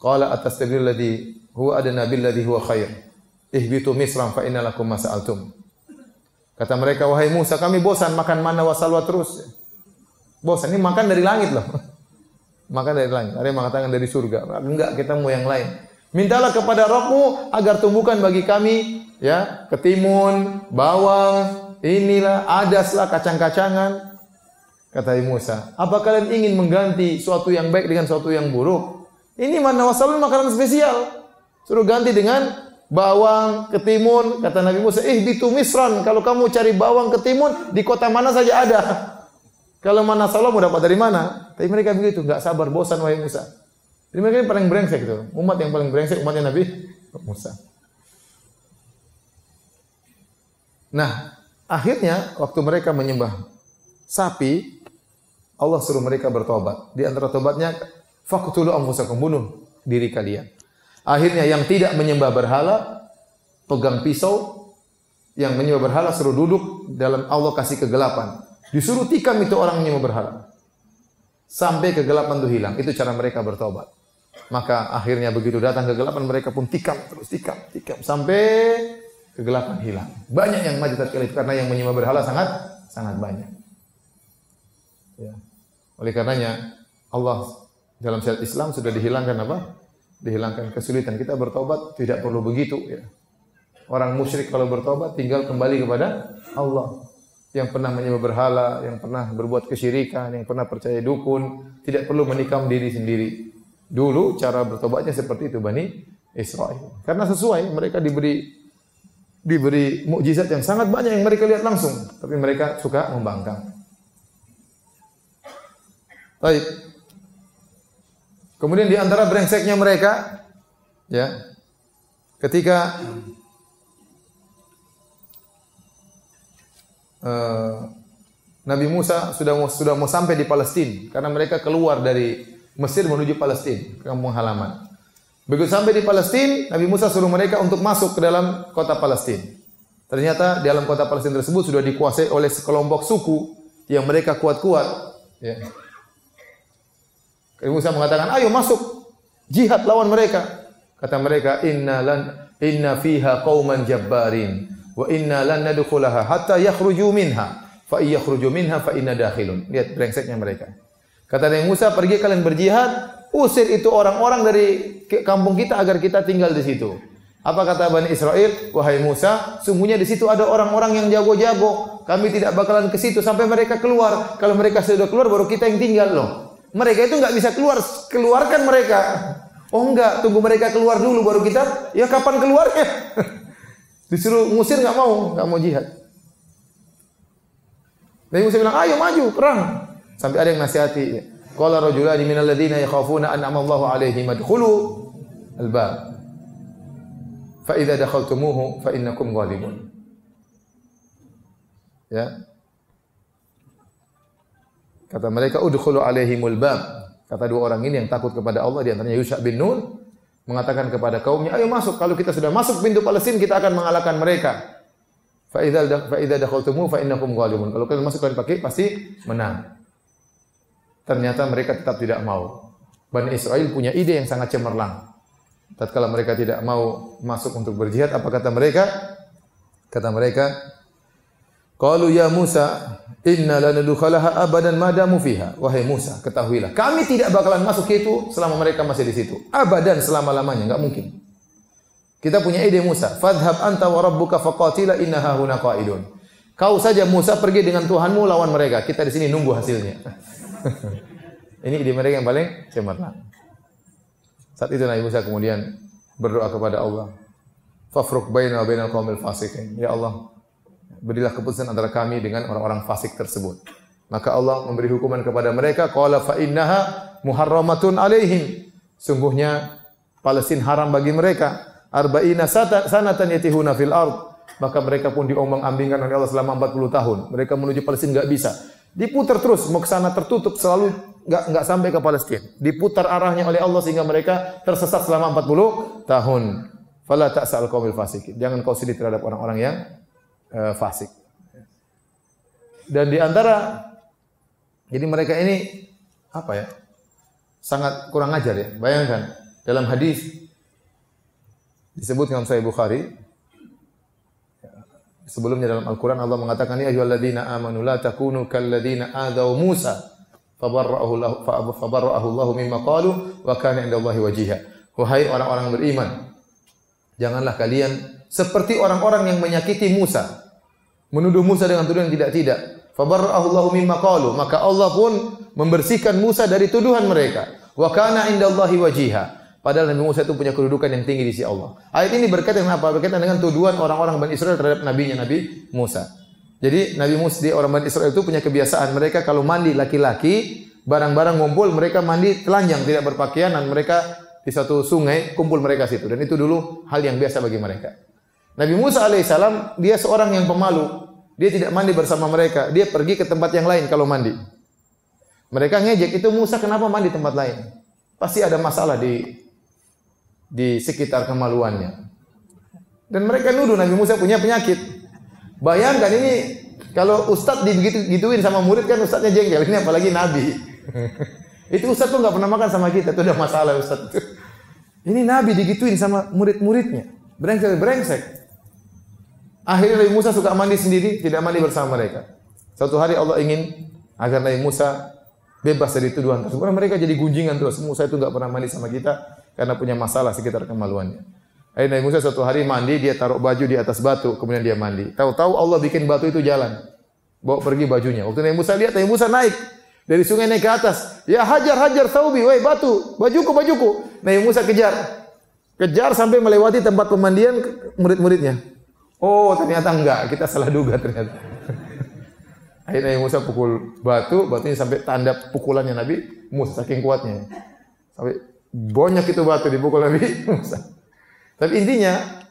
Qala atastabdil alladhi huwa adna bil ladhi huwa khair. Ihbitu misran fa inna lakum. Kata mereka, wahai Musa, kami bosan makan mana wasalwa terus. Bosan ini makan dari langit loh. Makan dari langit. Ada yang mengatakan dari surga. Enggak, kita mau yang lain. Mintalah kepada Rohmu agar tumbuhkan bagi kami ya ketimun, bawang, inilah adaslah kacang-kacangan. Kata Musa, apa kalian ingin mengganti suatu yang baik dengan suatu yang buruk? Ini mana wasalun makanan spesial. Suruh ganti dengan bawang, ketimun. Kata Nabi Musa, eh bitu misran. Kalau kamu cari bawang, ketimun, di kota mana saja ada. Kalau mana salah mau dapat dari mana? Tapi mereka begitu, nggak sabar, bosan wahai Musa. Jadi mereka yang paling brengsek itu. Umat yang paling brengsek umatnya Nabi Musa. Nah, akhirnya waktu mereka menyembah sapi, Allah suruh mereka bertobat. Di antara tobatnya, faqtulu anfusakum bunuh diri kalian. Akhirnya yang tidak menyembah berhala pegang pisau, yang menyembah berhala suruh duduk dalam Allah kasih kegelapan. Disuruh tikam itu orang yang berhala. Sampai kegelapan itu hilang. Itu cara mereka bertobat. Maka akhirnya begitu datang kegelapan mereka pun tikam terus tikam tikam sampai kegelapan hilang. Banyak yang maju tatkala itu karena yang menyembah berhala sangat sangat banyak. Ya. Oleh karenanya Allah dalam syariat Islam sudah dihilangkan apa? Dihilangkan kesulitan. Kita bertobat tidak perlu begitu ya. Orang musyrik kalau bertobat tinggal kembali kepada Allah yang pernah menyembah berhala, yang pernah berbuat kesyirikan, yang pernah percaya dukun, tidak perlu menikam diri sendiri. Dulu cara bertobatnya seperti itu Bani Israel. Karena sesuai mereka diberi diberi mukjizat yang sangat banyak yang mereka lihat langsung, tapi mereka suka membangkang. Baik. Kemudian di antara brengseknya mereka ya ketika uh, Nabi Musa sudah sudah mau sampai di Palestina karena mereka keluar dari Mesir menuju Palestina, kampung halaman. Begitu sampai di Palestina, Nabi Musa suruh mereka untuk masuk ke dalam kota Palestina. Ternyata di dalam kota Palestina tersebut sudah dikuasai oleh sekelompok suku yang mereka kuat-kuat. Ya. Nabi Musa mengatakan, ayo masuk, jihad lawan mereka. Kata mereka, inna lan inna fiha qauman jabbarin wa inna lan nadkhulaha hatta yakhruju minha fa yakhruju minha fa inna dakhilun. Lihat brengseknya mereka. Kata Nabi Musa, pergi kalian berjihad, usir itu orang-orang dari kampung kita agar kita tinggal di situ. Apa kata Bani Israel? Wahai Musa, sungguhnya di situ ada orang-orang yang jago-jago. Kami tidak bakalan ke situ sampai mereka keluar. Kalau mereka sudah keluar, baru kita yang tinggal loh. Mereka itu nggak bisa keluar, keluarkan mereka. Oh enggak, tunggu mereka keluar dulu baru kita. Ya kapan keluarnya? Disuruh ngusir nggak mau, nggak mau jihad. Nabi Musa bilang, ayo maju perang. Sampai ada yang nasihati. Qala rajulani minal ladzina yakhafuna an'ama Allahu alaihim adkhulu al-bab. Fa idza dakhaltumuhu fa innakum ghalibun. Ya. Kata mereka udkhulu alaihimul bab. Kata dua orang ini yang takut kepada Allah di antaranya Yusha bin Nun mengatakan kepada kaumnya, "Ayo masuk. Kalau kita sudah masuk pintu Palestina, kita akan mengalahkan mereka." Fa idza fa idza dakhaltumu fa innakum ghalibun. Kalau kalian masuk kalian pakai pasti menang. Ternyata mereka tetap tidak mau. Bani Israel punya ide yang sangat cemerlang. Tatkala mereka tidak mau masuk untuk berjihad, apa kata mereka? Kata mereka, Qalu ya Musa, inna lanadkhulaha abadan madamu fiha. Wahai Musa, ketahuilah, kami tidak bakalan masuk itu selama mereka masih di situ. Abadan selama-lamanya, enggak mungkin. Kita punya ide Musa, fadhhab anta wa rabbuka faqatila innaha huna qaidun. Kau saja Musa pergi dengan Tuhanmu lawan mereka. Kita di sini nunggu hasilnya. Ini ide mereka yang paling cemerlang. Saat itu Nabi Musa kemudian berdoa kepada Allah. Fafruk baina wa bainal qaumil fasiqin. Ya Allah, berilah keputusan antara kami dengan orang-orang fasik tersebut. Maka Allah memberi hukuman kepada mereka, qala fa innaha muharramatun alaihim. Sungguhnya Palestina haram bagi mereka. Arba'ina sanatan yatihuna fil ard. Maka mereka pun diombang-ambingkan oleh Allah selama 40 tahun. Mereka menuju Palestina enggak bisa. Diputar terus, mau ke sana tertutup selalu enggak enggak sampai ke Palestina. Diputar arahnya oleh Allah sehingga mereka tersesat selama 40 tahun. Fala ta'sal qaumil fasikin. Jangan kau sedih terhadap orang-orang yang uh, fasik. Dan di antara jadi mereka ini apa ya? Sangat kurang ajar ya. Bayangkan dalam hadis disebutkan Sahih Bukhari sebelumnya dalam Al-Qur'an Allah mengatakan ya ayyuhalladzina amanu la takunu kalladzina adaw Musa fabarra'ahu Allah fabarra'ahu Allah mimma qalu wa kana indallahi wajiha. Wahai orang-orang beriman, janganlah kalian seperti orang-orang yang menyakiti Musa menuduh Musa dengan tuduhan yang tidak-tidak. Fabarra'ahu Allahu mimma qalu, maka Allah pun membersihkan Musa dari tuduhan mereka. Wa kana indallahi wajiha. Padahal Nabi Musa itu punya kedudukan yang tinggi di sisi Allah. Ayat ini berkaitan dengan apa? Berkaitan dengan tuduhan orang-orang Bani Israel terhadap nabinya Nabi Musa. Jadi Nabi Musa di orang Bani Israel itu punya kebiasaan mereka kalau mandi laki-laki barang-barang ngumpul mereka mandi telanjang tidak berpakaian dan mereka di satu sungai kumpul mereka situ dan itu dulu hal yang biasa bagi mereka. Nabi Musa alaihissalam dia seorang yang pemalu. Dia tidak mandi bersama mereka. Dia pergi ke tempat yang lain kalau mandi. Mereka ngejek itu Musa kenapa mandi tempat lain? Pasti ada masalah di di sekitar kemaluannya. Dan mereka nuduh Nabi Musa punya penyakit. Bayangkan ini kalau ustadz dibegitu gituin sama murid kan ustadznya jengkel. Ini apalagi Nabi. itu ustadz tuh nggak pernah makan sama kita. Itu udah masalah ustadz. Ini Nabi digituin sama murid-muridnya. Brengsek, brengsek. Akhirnya Nabi Musa suka mandi sendiri, tidak mandi bersama mereka. Suatu hari Allah ingin agar Nabi Musa bebas dari tuduhan tersebut. Mereka jadi gunjingan terus. Musa itu nggak pernah mandi sama kita karena punya masalah sekitar kemaluannya. Akhirnya Nabi Musa suatu hari mandi, dia taruh baju di atas batu, kemudian dia mandi. Tahu-tahu Allah bikin batu itu jalan. Bawa pergi bajunya. Waktu Nabi Musa lihat, Nabi Musa naik. Dari sungai naik ke atas. Ya hajar, hajar, saubi. Woi batu, bajuku, bajuku. Nabi Musa kejar. Kejar sampai melewati tempat pemandian murid-muridnya. Oh, ternyata enggak. Kita salah duga ternyata. Akhirnya Musa pukul batu, batunya sampai tanda pukulannya Nabi Musa saking kuatnya. Sampai banyak itu batu dipukul Nabi Musa. Tapi intinya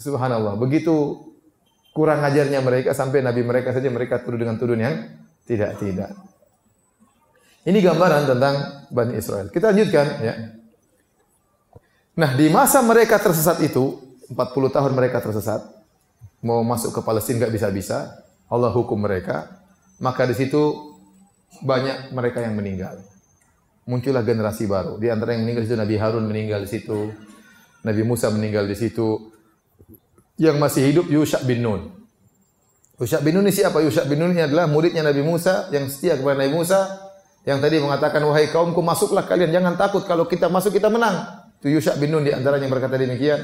subhanallah, begitu kurang ajarnya mereka sampai nabi mereka saja mereka tuduh dengan tuduhan yang tidak-tidak. Ini gambaran tentang Bani Israel. Kita lanjutkan ya. Nah, di masa mereka tersesat itu, 40 tahun mereka tersesat, mau masuk ke Palestina nggak bisa-bisa, Allah hukum mereka, maka di situ banyak mereka yang meninggal. Muncullah generasi baru. Di antara yang meninggal itu Nabi Harun meninggal di situ, Nabi Musa meninggal di situ, yang masih hidup Yusha bin Nun. Yusha bin Nun ini siapa? Yusha bin Nun ini adalah muridnya Nabi Musa yang setia kepada Nabi Musa yang tadi mengatakan wahai kaumku masuklah kalian jangan takut kalau kita masuk kita menang. Itu Yusha bin Nun di antaranya yang berkata demikian.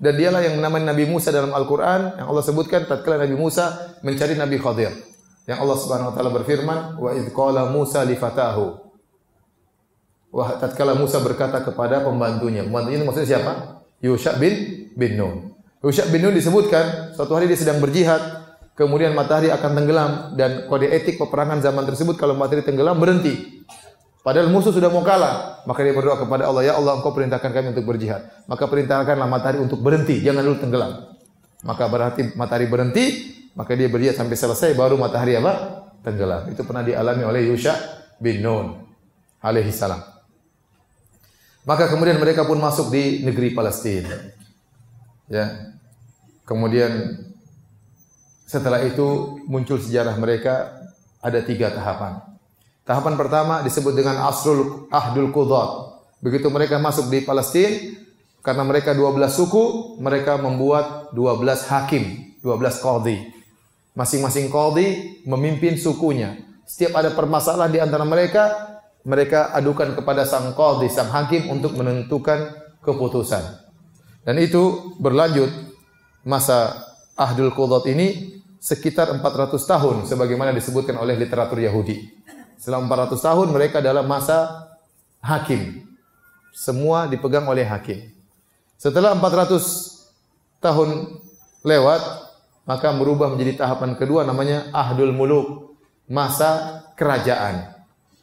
Dan dialah yang menamai Nabi Musa dalam Al-Quran yang Allah sebutkan tatkala Nabi Musa mencari Nabi Khadir. Yang Allah Subhanahu wa taala berfirman, "Wa idz qala Musa li fatahu." Wah, tatkala Musa berkata kepada pembantunya. Pembantunya ini maksudnya siapa? Yusha bin bin Nun. Yusha bin Nun disebutkan suatu hari dia sedang berjihad, kemudian matahari akan tenggelam dan kode etik peperangan zaman tersebut kalau matahari tenggelam berhenti. Padahal musuh sudah mau kalah, maka dia berdoa kepada Allah, "Ya Allah, Engkau perintahkan kami untuk berjihad." Maka perintahkanlah matahari untuk berhenti, jangan dulu tenggelam. Maka berarti matahari berhenti, maka dia berjihad sampai selesai baru matahari apa? Tenggelam. Itu pernah dialami oleh Yusha bin Nun alaihi salam. Maka kemudian mereka pun masuk di negeri Palestina. Ya. Kemudian setelah itu muncul sejarah mereka ada tiga tahapan. Tahapan pertama disebut dengan Asrul Ahdul Qudat. Begitu mereka masuk di Palestina, karena mereka 12 suku, mereka membuat 12 hakim, 12 qadhi. Masing-masing qadhi memimpin sukunya. Setiap ada permasalahan di antara mereka, mereka adukan kepada sang qadhi, sang hakim untuk menentukan keputusan. Dan itu berlanjut masa Ahdul Qudat ini sekitar 400 tahun sebagaimana disebutkan oleh literatur Yahudi. Selama 400 tahun mereka dalam masa hakim. Semua dipegang oleh hakim. Setelah 400 tahun lewat, maka berubah menjadi tahapan kedua namanya Ahdul Muluk, masa kerajaan.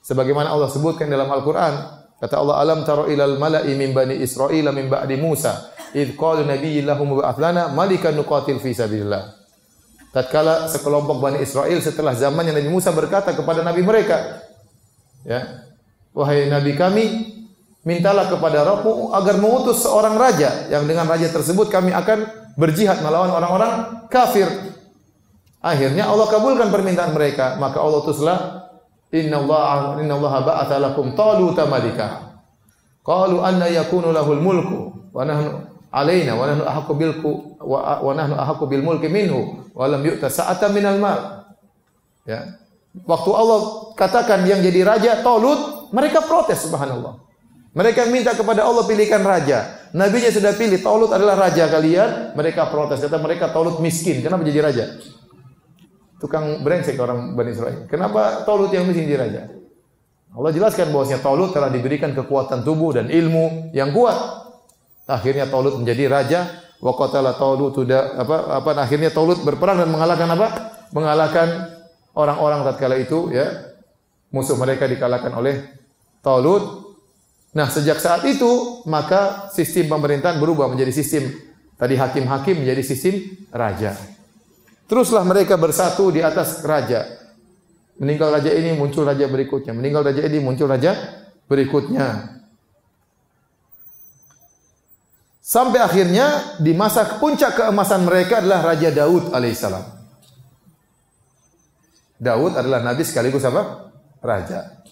Sebagaimana Allah sebutkan dalam Al-Qur'an, kata Allah alam taro ilal mala'i min bani Israil min ba'di Musa, id qalu nabiyyun lahum ba'ath lana malikan nuqatil fi sabilillah tatkala sekelompok Bani Israel setelah zamannya Nabi Musa berkata kepada nabi mereka, ya, wahai nabi kami, mintalah kepada Rabbmu agar mengutus seorang raja yang dengan raja tersebut kami akan berjihad melawan orang-orang kafir. Akhirnya Allah kabulkan permintaan mereka, maka Allah utuslah Inna Allah ba'atha lakum taluta malika. Qalu anna yakunu lahul mulku wa nahnu alaina wa nahnu ahaqqu bil wa, wa nahnu ahaqqu bil mulki minhu wa lam yu'ta sa'atan minal mal. Ya. Waktu Allah katakan yang jadi raja Tolut, mereka protes subhanallah. Mereka minta kepada Allah pilihkan raja. Nabinya sudah pilih Tolut adalah raja kalian, mereka protes. Kata mereka Tolut miskin, kenapa jadi raja? Tukang brengsek orang Bani Israel. Kenapa Tolut yang miskin jadi raja? Allah jelaskan bahwasanya Tolut telah diberikan kekuatan tubuh dan ilmu yang kuat. Akhirnya Talut menjadi raja wa qatala Talut tidak apa apa akhirnya Talut berperang dan mengalahkan apa? Mengalahkan orang-orang tatkala itu ya. Musuh mereka dikalahkan oleh Talut. Nah, sejak saat itu maka sistem pemerintahan berubah menjadi sistem tadi hakim-hakim menjadi sistem raja. Teruslah mereka bersatu di atas raja. Meninggal raja ini muncul raja berikutnya, meninggal raja ini muncul raja berikutnya. Sampai akhirnya di masa puncak keemasan mereka adalah Raja Daud alaihissalam. Daud adalah nabi sekaligus apa? Raja.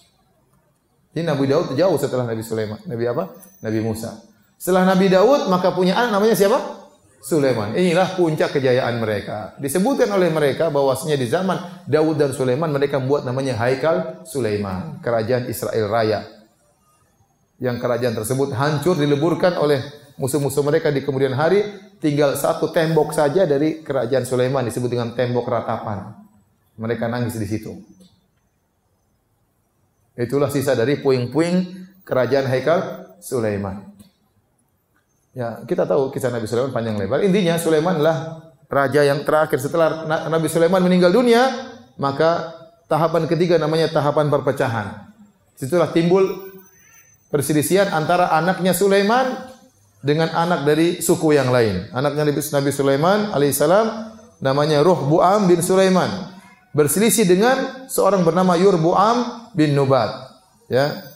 Ini Nabi Daud jauh setelah Nabi Sulaiman. Nabi apa? Nabi Musa. Setelah Nabi Daud maka punya anak namanya siapa? Sulaiman. Inilah puncak kejayaan mereka. Disebutkan oleh mereka bahwasanya di zaman Daud dan Sulaiman mereka membuat namanya Haikal Sulaiman, kerajaan Israel Raya. Yang kerajaan tersebut hancur dileburkan oleh musuh-musuh mereka di kemudian hari tinggal satu tembok saja dari kerajaan Sulaiman disebut dengan tembok ratapan. Mereka nangis di situ. Itulah sisa dari puing-puing kerajaan Haikal Sulaiman. Ya, kita tahu kisah Nabi Sulaiman panjang lebar. Intinya Sulaiman adalah raja yang terakhir setelah Nabi Sulaiman meninggal dunia, maka tahapan ketiga namanya tahapan perpecahan. Situlah timbul perselisihan antara anaknya Sulaiman dengan anak dari suku yang lain. Anaknya Nabi Sulaiman alaihissalam namanya Ruh Buam bin Sulaiman. Berselisih dengan seorang bernama Yur Buam bin Nubat. Ya.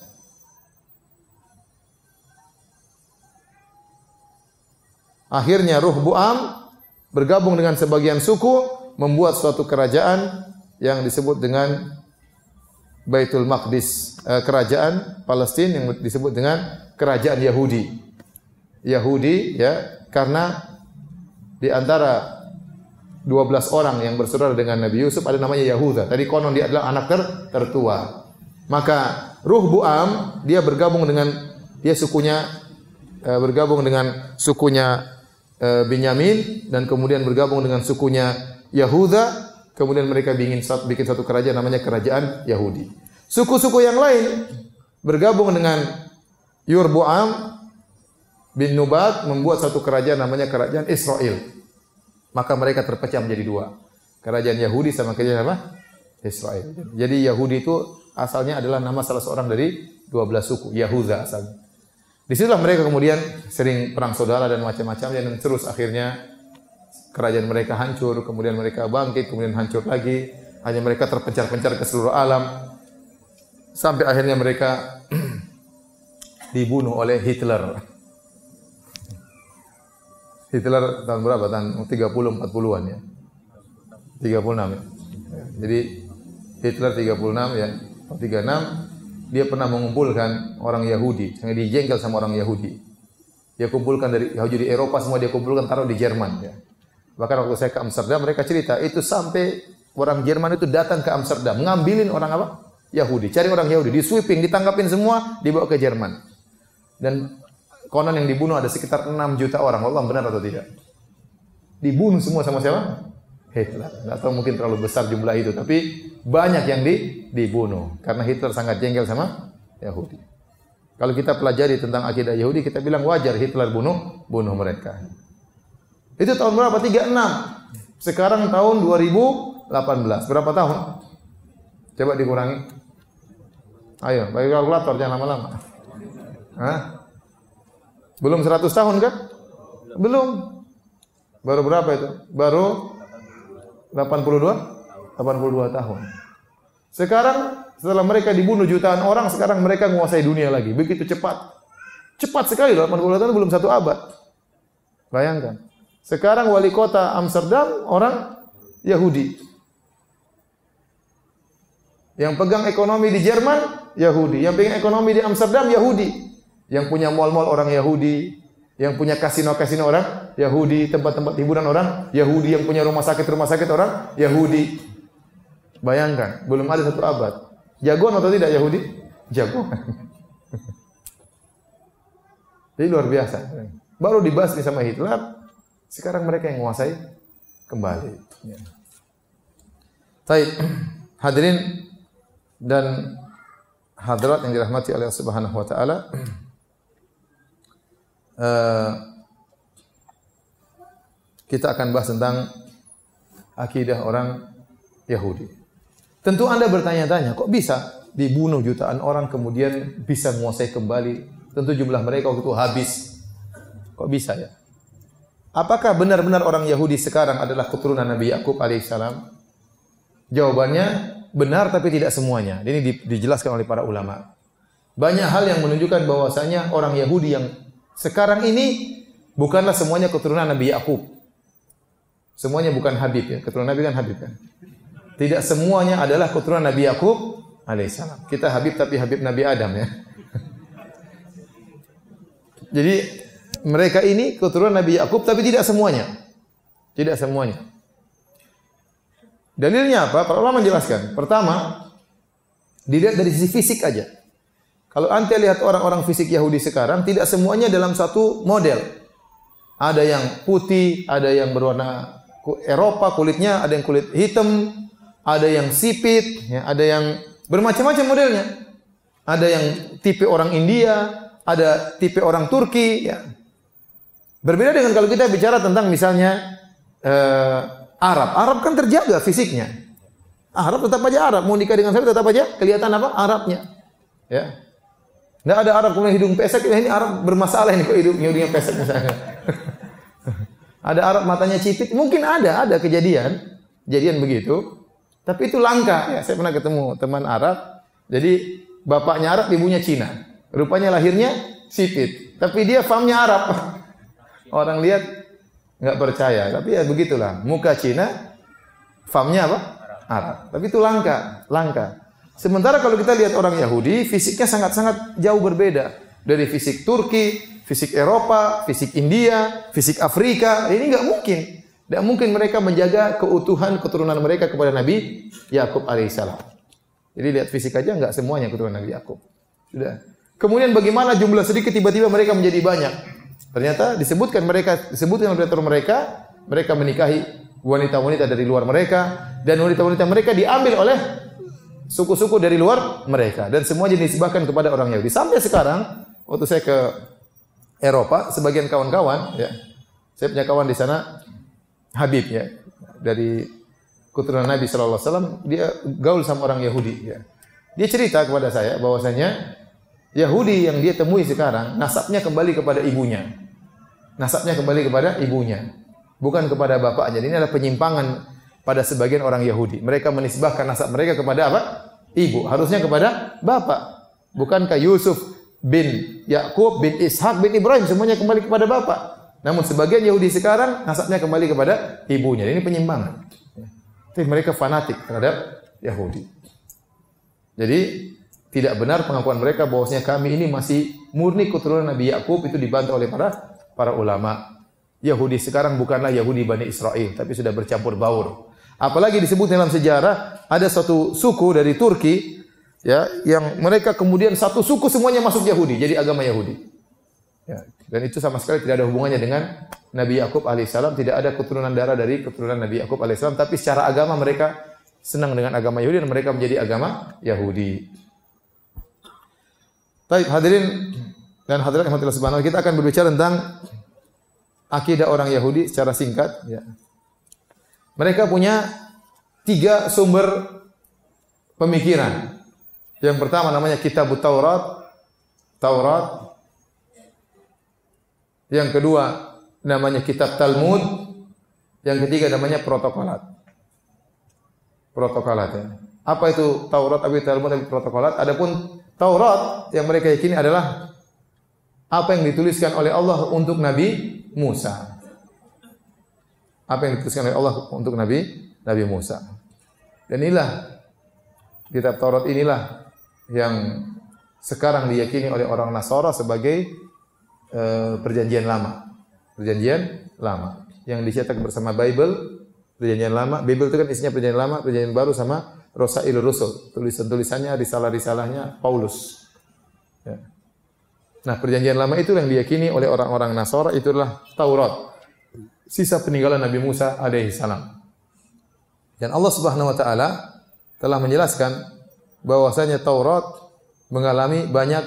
Akhirnya Ruh Buam bergabung dengan sebagian suku membuat suatu kerajaan yang disebut dengan Baitul Maqdis, eh, kerajaan Palestina yang disebut dengan kerajaan Yahudi. Yahudi ya karena di antara 12 orang yang bersaudara dengan Nabi Yusuf ada namanya Yahuda. Tadi konon dia adalah anak ter tertua. Maka ruh Buam dia bergabung dengan dia sukunya e, bergabung dengan sukunya e, dan kemudian bergabung dengan sukunya Yahuda. Kemudian mereka bikin satu, bikin satu kerajaan namanya kerajaan Yahudi. Suku-suku yang lain bergabung dengan Yurbuam bin Nubat membuat satu kerajaan namanya kerajaan Israel. Maka mereka terpecah menjadi dua. Kerajaan Yahudi sama kerajaan apa? Israel. Jadi Yahudi itu asalnya adalah nama salah seorang dari 12 suku, Yahuda asalnya. Di situlah mereka kemudian sering perang saudara dan macam-macam dan terus akhirnya kerajaan mereka hancur, kemudian mereka bangkit, kemudian hancur lagi. Hanya mereka terpencar-pencar ke seluruh alam. Sampai akhirnya mereka dibunuh oleh Hitler. Hitler tahun berapa? Tahun 30 40-an ya. 36 ya. Jadi Hitler 36 ya. 36 dia pernah mengumpulkan orang Yahudi, sangat dijengkel sama orang Yahudi. Dia kumpulkan dari Yahudi di Eropa semua dia kumpulkan taruh di Jerman ya. Bahkan waktu saya ke Amsterdam mereka cerita itu sampai orang Jerman itu datang ke Amsterdam ngambilin orang apa? Yahudi, cari orang Yahudi, di sweeping, ditangkapin semua, dibawa ke Jerman. Dan konon yang dibunuh ada sekitar 6 juta orang. Allah benar atau tidak? Dibunuh semua sama siapa? Hitler. Enggak tahu mungkin terlalu besar jumlah itu, tapi banyak yang di, dibunuh karena Hitler sangat jengkel sama Yahudi. Kalau kita pelajari tentang akidah Yahudi, kita bilang wajar Hitler bunuh bunuh mereka. Itu tahun berapa? 36. Sekarang tahun 2018. Berapa tahun? Coba dikurangi. Ayo, bagi kalkulator jangan lama-lama. Hah? Belum 100 tahun kan? Belum. Baru berapa itu? Baru 82? 82 tahun. Sekarang setelah mereka dibunuh jutaan orang, sekarang mereka menguasai dunia lagi. Begitu cepat. Cepat sekali loh, 82 tahun belum satu abad. Bayangkan. Sekarang wali kota Amsterdam orang Yahudi. Yang pegang ekonomi di Jerman, Yahudi. Yang pegang ekonomi di Amsterdam, Yahudi. Yang punya mal-mal orang Yahudi. Yang punya kasino-kasino orang Yahudi, tempat-tempat hiburan orang Yahudi, yang punya rumah sakit-rumah sakit orang Yahudi. Bayangkan, belum ada satu abad. Jagoan atau tidak Yahudi? Jagoan. Jadi luar biasa. Baru dibahas nih sama Hitler, sekarang mereka yang menguasai kembali. Ya. Taib. Hadirin dan hadirat yang dirahmati Allah Subhanahu wa taala. Eh, kita akan bahas tentang akidah orang Yahudi. Tentu Anda bertanya-tanya, kok bisa dibunuh jutaan orang kemudian bisa menguasai kembali? Tentu jumlah mereka waktu itu habis. Kok bisa ya? Apakah benar-benar orang Yahudi sekarang adalah keturunan Nabi Yakub alaihissalam? Jawabannya benar tapi tidak semuanya. Ini dijelaskan oleh para ulama. Banyak hal yang menunjukkan bahwasanya orang Yahudi yang sekarang ini bukanlah semuanya keturunan Nabi Yakub. Semuanya bukan Habib ya. Keturunan Nabi kan Habib kan. Tidak semuanya adalah keturunan Nabi Yakub alaihissalam. Kita Habib tapi Habib Nabi Adam ya. Jadi mereka ini keturunan Nabi Yakub tapi tidak semuanya. Tidak semuanya. Dalilnya apa? Para ulama menjelaskan. Pertama, dilihat dari sisi fisik aja. Kalau anda lihat orang-orang fisik Yahudi sekarang, tidak semuanya dalam satu model. Ada yang putih, ada yang berwarna Eropa kulitnya, ada yang kulit hitam, ada yang sipit, ya, ada yang bermacam-macam modelnya. Ada yang tipe orang India, ada tipe orang Turki. Ya. Berbeda dengan kalau kita bicara tentang misalnya eh, Arab. Arab kan terjaga fisiknya. Arab tetap aja Arab. Mau nikah dengan saya tetap aja kelihatan apa? Arabnya. Ya. Tidak ada Arab kemudian hidung pesek, ini Arab bermasalah ini kok hidungnya hidungnya pesek misalnya. ada Arab matanya cipit, mungkin ada, ada kejadian, kejadian begitu. Tapi itu langka. Ya, saya pernah ketemu teman Arab, jadi bapaknya Arab, ibunya Cina. Rupanya lahirnya sipit, tapi dia famnya Arab. Orang lihat nggak percaya, tapi ya begitulah. Muka Cina, famnya apa? Arab. Tapi itu langka, langka. Sementara kalau kita lihat orang Yahudi, fisiknya sangat-sangat jauh berbeda. Dari fisik Turki, fisik Eropa, fisik India, fisik Afrika. Ini nggak mungkin. Tidak mungkin mereka menjaga keutuhan keturunan mereka kepada Nabi Yakub alaihissalam. Jadi lihat fisik aja nggak semuanya keturunan Nabi Yakub. Sudah. Kemudian bagaimana jumlah sedikit tiba-tiba mereka menjadi banyak. Ternyata disebutkan mereka disebutkan oleh mereka mereka menikahi wanita-wanita dari luar mereka dan wanita-wanita mereka diambil oleh suku-suku dari luar mereka dan semua dinisbahkan kepada orang Yahudi. Sampai sekarang waktu saya ke Eropa, sebagian kawan-kawan ya, saya punya kawan di sana Habib ya dari keturunan Nabi Shallallahu Alaihi Wasallam dia gaul sama orang Yahudi ya. Dia cerita kepada saya bahwasanya Yahudi yang dia temui sekarang nasabnya kembali kepada ibunya. Nasabnya kembali kepada ibunya, bukan kepada bapaknya. Ini adalah penyimpangan pada sebagian orang Yahudi. Mereka menisbahkan nasab mereka kepada apa? Ibu. Harusnya kepada bapak. Bukankah Yusuf bin Yakub bin Ishak bin Ibrahim semuanya kembali kepada bapak? Namun sebagian Yahudi sekarang nasabnya kembali kepada ibunya. Ini penyimpangan. Tapi mereka fanatik terhadap Yahudi. Jadi tidak benar pengakuan mereka bahwasanya kami ini masih murni keturunan Nabi Yakub itu dibantah oleh para para ulama. Yahudi sekarang bukanlah Yahudi Bani Israel, tapi sudah bercampur baur. Apalagi disebut dalam sejarah ada satu suku dari Turki ya yang mereka kemudian satu suku semuanya masuk Yahudi, jadi agama Yahudi. Ya, dan itu sama sekali tidak ada hubungannya dengan Nabi Yakub alaihissalam, tidak ada keturunan darah dari keturunan Nabi Yakub alaihissalam, tapi secara agama mereka senang dengan agama Yahudi dan mereka menjadi agama Yahudi. Baik, hadirin dan hadirat yang subhanahu kita akan berbicara tentang akidah orang Yahudi secara singkat ya. Mereka punya tiga sumber pemikiran. Yang pertama namanya Kitab Taurat, Taurat. Yang kedua namanya Kitab Talmud. Yang ketiga namanya Protokolat. Protokolat ya. Apa itu Taurat, itu Talmud, itu Protokolat? Adapun Taurat yang mereka yakini adalah apa yang dituliskan oleh Allah untuk Nabi Musa apa yang dituliskan oleh Allah untuk Nabi Nabi Musa. Dan inilah kitab Taurat inilah yang sekarang diyakini oleh orang Nasara sebagai uh, perjanjian lama. Perjanjian lama yang dicetak bersama Bible, perjanjian lama. Bible itu kan isinya perjanjian lama, perjanjian baru sama Rosail Rusul, tulisan-tulisannya, risalah-risalahnya Paulus. Ya. Nah, perjanjian lama itu yang diyakini oleh orang-orang Nasara itulah Taurat sisa peninggalan Nabi Musa alaihi salam. Dan Allah Subhanahu wa taala telah menjelaskan bahwasanya Taurat mengalami banyak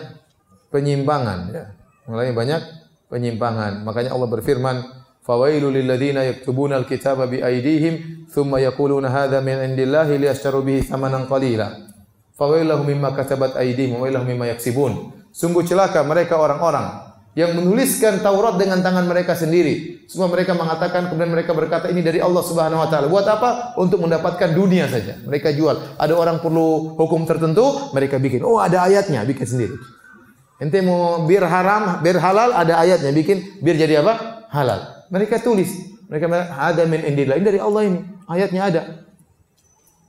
penyimpangan ya. Mengalami banyak penyimpangan. Makanya Allah berfirman, "Fawailul lil ladzina yaktubuna al-kitaba bi aydihim thumma yaquluna hadza min indillahi liyashtaru bihi thamanan qalila." Fawailahum mimma katabat aydihim wa wailahum mimma yaksibun. Sungguh celaka mereka orang-orang yang menuliskan Taurat dengan tangan mereka sendiri. Semua mereka mengatakan kemudian mereka berkata ini dari Allah Subhanahu wa taala. Buat apa? Untuk mendapatkan dunia saja. Mereka jual. Ada orang perlu hukum tertentu, mereka bikin. Oh, ada ayatnya, bikin sendiri. Ente mau bir haram, bir halal, ada ayatnya, bikin bir jadi apa? Halal. Mereka tulis. Mereka ada min indillah. Ini dari Allah ini. Ayatnya ada.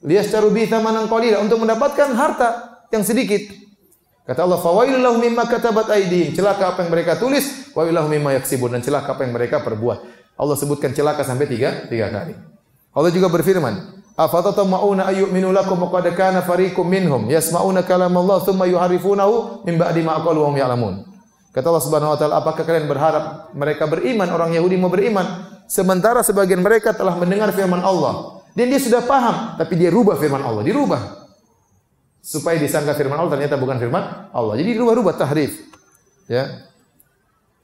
Liyastaru bi qalila untuk mendapatkan harta yang sedikit. Kata Allah, "Fawailul lahum mimma katabat aydihim." Celaka apa yang mereka tulis, wa lahum mimma yaksibun dan celaka apa yang mereka perbuat. Allah sebutkan celaka sampai tiga, tiga kali. Allah juga berfirman, "Afatatama'una ayyuminu lakum wa qad kana minhum yasma'una kalam Allah thumma yuharifunahu min ba'di ma wa ya'lamun." Kata Allah Subhanahu wa taala, apakah kalian berharap mereka beriman, orang Yahudi mau beriman, sementara sebagian mereka telah mendengar firman Allah dan dia sudah paham, tapi dia rubah firman Allah, dirubah supaya disangka firman Allah ternyata bukan firman Allah. Jadi rubah-rubah tahrif. Ya.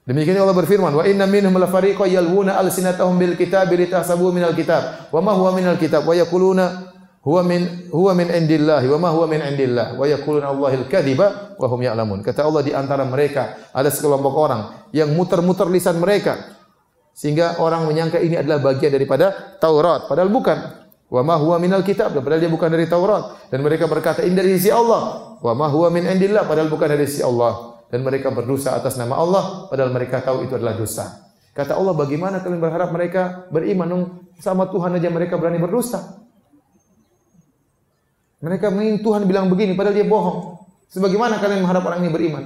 Demikian Allah berfirman, "Wa inna minhum la fariqan yalwuna alsinatahum bil kitabi litahsabu minal kitab, wa ma huwa minal kitab, wa yaquluna huwa min huwa min indillah wa ma huwa min indillah wa yaquluna Allahil kadhiba wa hum ya'lamun." Kata Allah di antara mereka ada sekelompok orang yang muter-muter lisan mereka sehingga orang menyangka ini adalah bagian daripada Taurat, padahal bukan. Wa ma huwa minal kitab, padahal dia bukan dari Taurat. Dan mereka berkata, ini dari sisi Allah. Wa ma huwa min indillah, padahal bukan dari sisi Allah. Dan mereka berdosa atas nama Allah, padahal mereka tahu itu adalah dosa. Kata Allah, bagaimana kalian berharap mereka beriman? Sama Tuhan aja mereka berani berdosa. Mereka ingin Tuhan bilang begini, padahal dia bohong. Sebagaimana kalian mengharap orang ini beriman?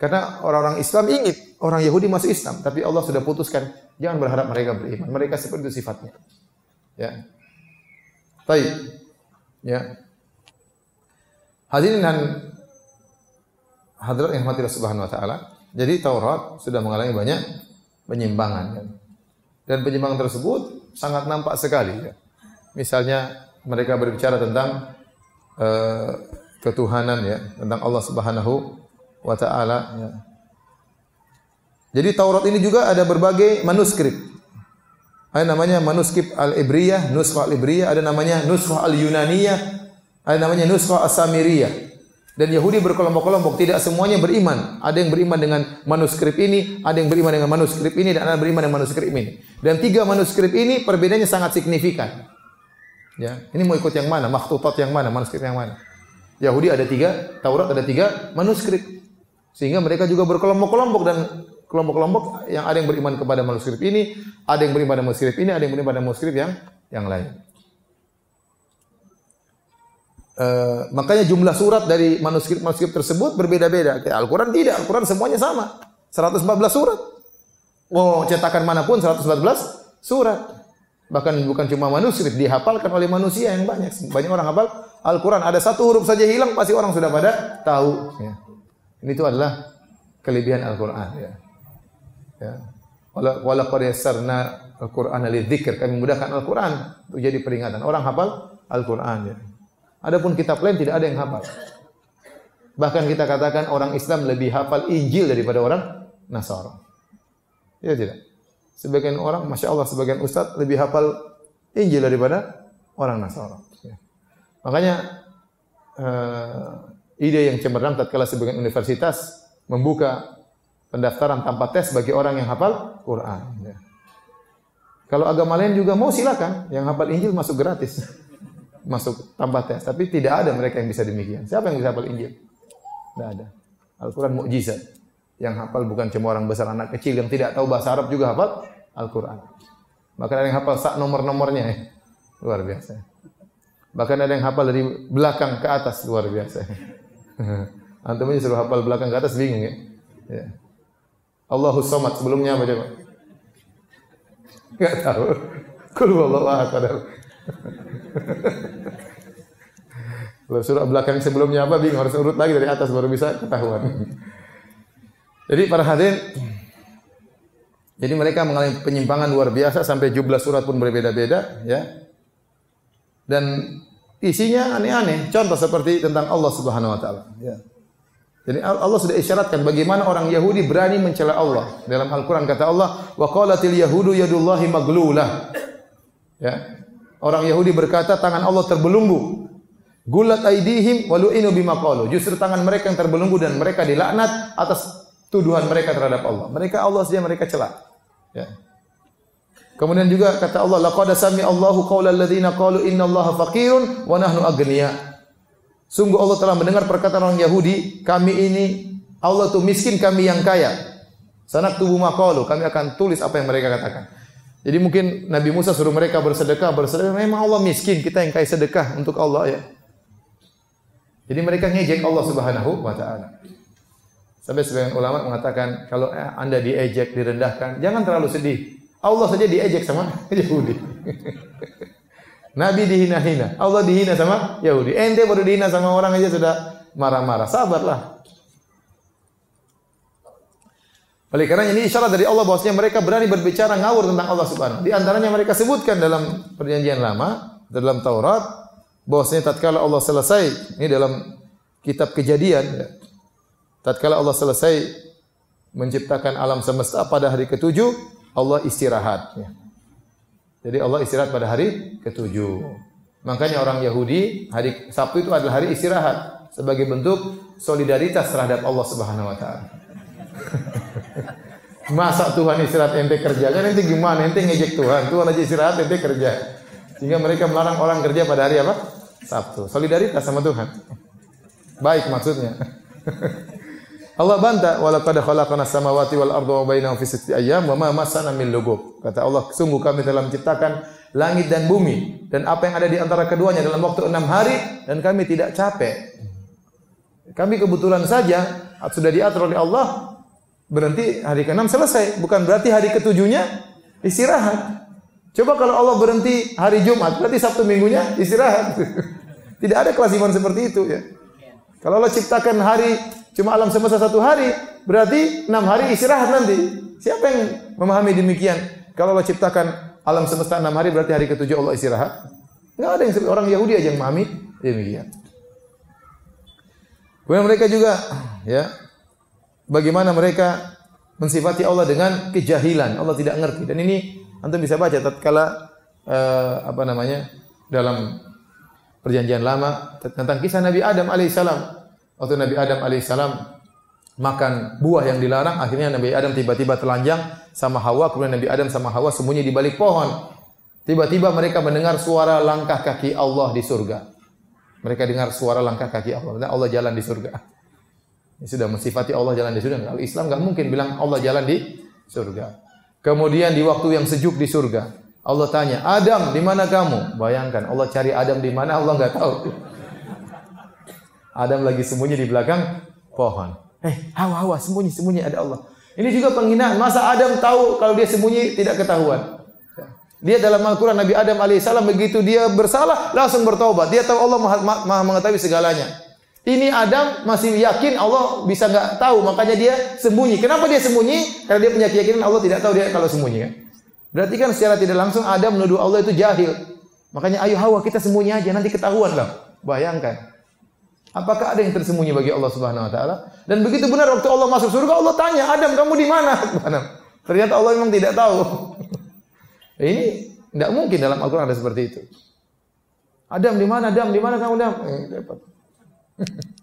Karena orang-orang Islam ingin orang Yahudi masuk Islam, tapi Allah sudah putuskan jangan berharap mereka beriman. Mereka seperti itu sifatnya. Ya. Baik. Ya. Hadirin dan hadirat yang mati Subhanahu wa taala. Jadi Taurat sudah mengalami banyak penyimpangan ya. Dan penyimpangan tersebut sangat nampak sekali ya. Misalnya mereka berbicara tentang uh, ketuhanan ya, tentang Allah Subhanahu wa taala ya. Jadi Taurat ini juga ada berbagai manuskrip. Ada namanya manuskrip Al-Ibriyah, Nuskhah Al-Ibriyah, ada namanya Nuskhah Al-Yunaniyah, ada namanya Nuskhah As-Samiriyah. Dan Yahudi berkelompok-kelompok, tidak semuanya beriman. Ada yang beriman dengan manuskrip ini, ada yang beriman dengan manuskrip ini, dan ada yang beriman dengan manuskrip ini. Dan tiga manuskrip ini perbedaannya sangat signifikan. Ya, ini mau ikut yang mana? Makhtutat yang mana? Manuskrip yang mana? Yahudi ada tiga, Taurat ada tiga manuskrip. Sehingga mereka juga berkelompok-kelompok dan kelompok-kelompok yang ada yang beriman kepada manuskrip ini, ada yang beriman pada manuskrip ini, ada yang beriman pada manuskrip yang yang lain. Uh, makanya jumlah surat dari manuskrip-manuskrip tersebut berbeda-beda. Al-Quran tidak, Al-Quran semuanya sama. 114 surat. Oh, cetakan mana pun 114 surat. Bahkan bukan cuma manuskrip, dihafalkan oleh manusia yang banyak. Banyak orang hafal Al-Quran. Ada satu huruf saja hilang, pasti orang sudah pada tahu. Ya. Ini itu adalah kelebihan Al-Qur'an ya. Ya. Wala qad yassarna Al-Qur'ana lidzikr. Kami memudahkan Al-Qur'an untuk jadi peringatan. Orang hafal Al-Qur'an ya. Adapun kitab lain tidak ada yang hafal. Bahkan kita katakan orang Islam lebih hafal Injil daripada orang Nasara. Ya tidak. Sebagian orang, masya Allah, sebagian ustadz lebih hafal Injil daripada orang Nasara. Ya. Makanya uh, ide yang cemerlang tatkala sebagian universitas membuka pendaftaran tanpa tes bagi orang yang hafal Quran. Ya. Kalau agama lain juga mau silakan, yang hafal Injil masuk gratis, masuk tanpa tes. Tapi tidak ada mereka yang bisa demikian. Siapa yang bisa hafal Injil? Tidak ada. Al-Quran mukjizat. Yang hafal bukan cuma orang besar, anak kecil yang tidak tahu bahasa Arab juga hafal Al-Quran. Bahkan ada yang hafal sak nomor-nomornya. Ya. Luar biasa. Bahkan ada yang hafal dari belakang ke atas. Luar biasa. Antum aja suruh hafal belakang ke atas bingung ya. ya. Allahus Samad sebelumnya apa coba? Enggak tahu. Kul wallahu ahad. Kalau surah belakang sebelumnya apa bingung harus urut lagi dari atas baru bisa ketahuan. Jadi para hadirin jadi mereka mengalami penyimpangan luar biasa sampai jumlah surat pun berbeda-beda ya. Dan isinya aneh-aneh. Contoh seperti tentang Allah Subhanahu wa taala, ya. Jadi Allah sudah isyaratkan bagaimana orang Yahudi berani mencela Allah. Dalam Al-Qur'an kata Allah, "Wa qalatil yahudu yadullahi maglulah." Ya. Orang Yahudi berkata tangan Allah terbelunggu. Gulat aidihim walu'inu bima qalu. Justru tangan mereka yang terbelunggu dan mereka dilaknat atas tuduhan mereka terhadap Allah. Mereka Allah saja mereka cela. Ya. Kemudian juga kata Allah, laqad sami Allahu qaulal ladzina qalu innallaha faqirun wa nahnu aghnia. Sungguh Allah telah mendengar perkataan orang Yahudi, kami ini Allah itu miskin, kami yang kaya. Sanak tubuh maqalu, kami akan tulis apa yang mereka katakan. Jadi mungkin Nabi Musa suruh mereka bersedekah, bersedekah. Memang Allah miskin, kita yang kaya sedekah untuk Allah ya. Jadi mereka ngejek Allah Subhanahu wa taala. Sampai sebagian ulama mengatakan kalau Anda diejek, direndahkan, jangan terlalu sedih. Allah saja diejek sama Yahudi. Nabi dihina-hina, Allah dihina sama Yahudi. Ente baru dihina sama orang aja sudah marah-marah. Sabarlah. Oleh karena ini isyarat dari Allah bahwasanya mereka berani berbicara ngawur tentang Allah Subhanahu. Di antaranya mereka sebutkan dalam perjanjian lama, dalam Taurat, bahwasanya tatkala Allah selesai, ini dalam kitab Kejadian, ya, tatkala Allah selesai menciptakan alam semesta pada hari ketujuh, Allah istirahat. Ya. Jadi Allah istirahat pada hari ketujuh. Makanya orang Yahudi hari Sabtu itu adalah hari istirahat sebagai bentuk solidaritas terhadap Allah Subhanahu wa taala. Masa Tuhan istirahat ente kerja kan ente gimana? Ente ngejek Tuhan. Tuhan aja istirahat ente kerja. Sehingga mereka melarang orang kerja pada hari apa? Sabtu. Solidaritas sama Tuhan. Baik maksudnya. Allah bantah walaqad khalaqna samawati wal arda wa bainahum fi sittati ayyam wa ma masana min. Kata Allah, sungguh kami telah menciptakan langit dan bumi dan apa yang ada di antara keduanya dalam waktu enam hari dan kami tidak capek. Kami kebetulan saja sudah diatur oleh Allah, berhenti hari ke-6 selesai. Bukan berarti hari ketujuhnya istirahat. Coba kalau Allah berhenti hari Jumat, berarti Sabtu minggunya istirahat. Tidak ada kewajiban seperti itu ya. Kalau Allah ciptakan hari cuma alam semesta satu hari, berarti enam hari istirahat nanti. Siapa yang memahami demikian? Kalau Allah ciptakan alam semesta enam hari, berarti hari ketujuh Allah istirahat. Enggak ada yang orang Yahudi aja yang memahami demikian. Kemudian mereka juga ya bagaimana mereka mensifati Allah dengan kejahilan. Allah tidak ngerti. Dan ini antum bisa baca tatkala uh, apa namanya dalam perjanjian lama tentang kisah Nabi Adam alaihissalam. Waktu Nabi Adam alaihissalam makan buah yang dilarang, akhirnya Nabi Adam tiba-tiba telanjang sama Hawa, kemudian Nabi Adam sama Hawa sembunyi di balik pohon. Tiba-tiba mereka mendengar suara langkah kaki Allah di surga. Mereka dengar suara langkah kaki Allah. Allah jalan di surga. Ini sudah mensifati Allah jalan di surga. Kalau Islam nggak mungkin bilang Allah jalan di surga. Kemudian di waktu yang sejuk di surga, Allah tanya, Adam, di mana kamu? Bayangkan, Allah cari Adam di mana, Allah nggak tahu. Adam lagi sembunyi di belakang pohon. Eh, hawa hawa sembunyi sembunyi ada Allah. Ini juga penghinaan. Masa Adam tahu kalau dia sembunyi tidak ketahuan? Dia dalam Al-Quran Nabi Adam alaihissalam begitu dia bersalah langsung bertobat. Dia tahu Allah maha, maha mengetahui segalanya. Ini Adam masih yakin Allah bisa nggak tahu, makanya dia sembunyi. Kenapa dia sembunyi? Karena dia punya keyakinan Allah tidak tahu dia kalau sembunyi kan. Berarti kan secara tidak langsung Adam menuduh Allah itu jahil. Makanya ayo Hawa kita sembunyi aja nanti ketahuan lah. Bayangkan. Apakah ada yang tersembunyi bagi Allah Subhanahu wa taala? Dan begitu benar waktu Allah masuk surga Allah tanya, "Adam, kamu di mana?" Ternyata Allah memang tidak tahu. Ini tidak mungkin dalam Al-Quran ada seperti itu. Adam di mana? Adam di mana kamu Adam? Eh, dapat.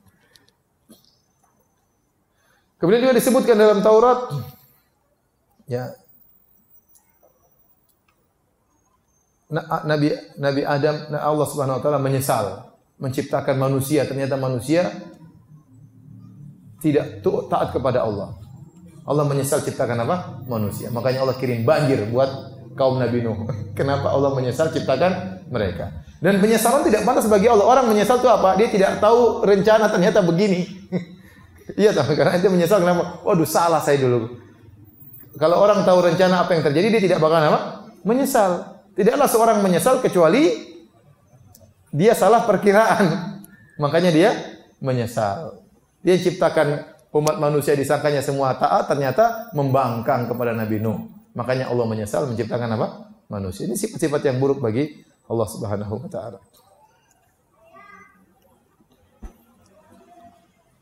Kemudian juga disebutkan dalam Taurat ya Nabi Nabi Adam Allah Subhanahu wa taala menyesal menciptakan manusia ternyata manusia tidak taat kepada Allah. Allah menyesal ciptakan apa? Manusia. Makanya Allah kirim banjir buat kaum Nabi Nuh. Kenapa Allah menyesal ciptakan mereka? Dan penyesalan tidak pantas bagi Allah. Orang menyesal itu apa? Dia tidak tahu rencana ternyata begini. iya tapi karena itu menyesal kenapa? Waduh salah saya dulu. Kalau orang tahu rencana apa yang terjadi dia tidak bakal apa? Menyesal. Tidaklah seorang menyesal kecuali dia salah perkiraan. Makanya dia menyesal. Dia ciptakan umat manusia disangkanya semua taat ternyata membangkang kepada Nabi Nuh. Makanya Allah menyesal menciptakan apa? Manusia. Ini sifat-sifat yang buruk bagi Allah Subhanahu wa taala.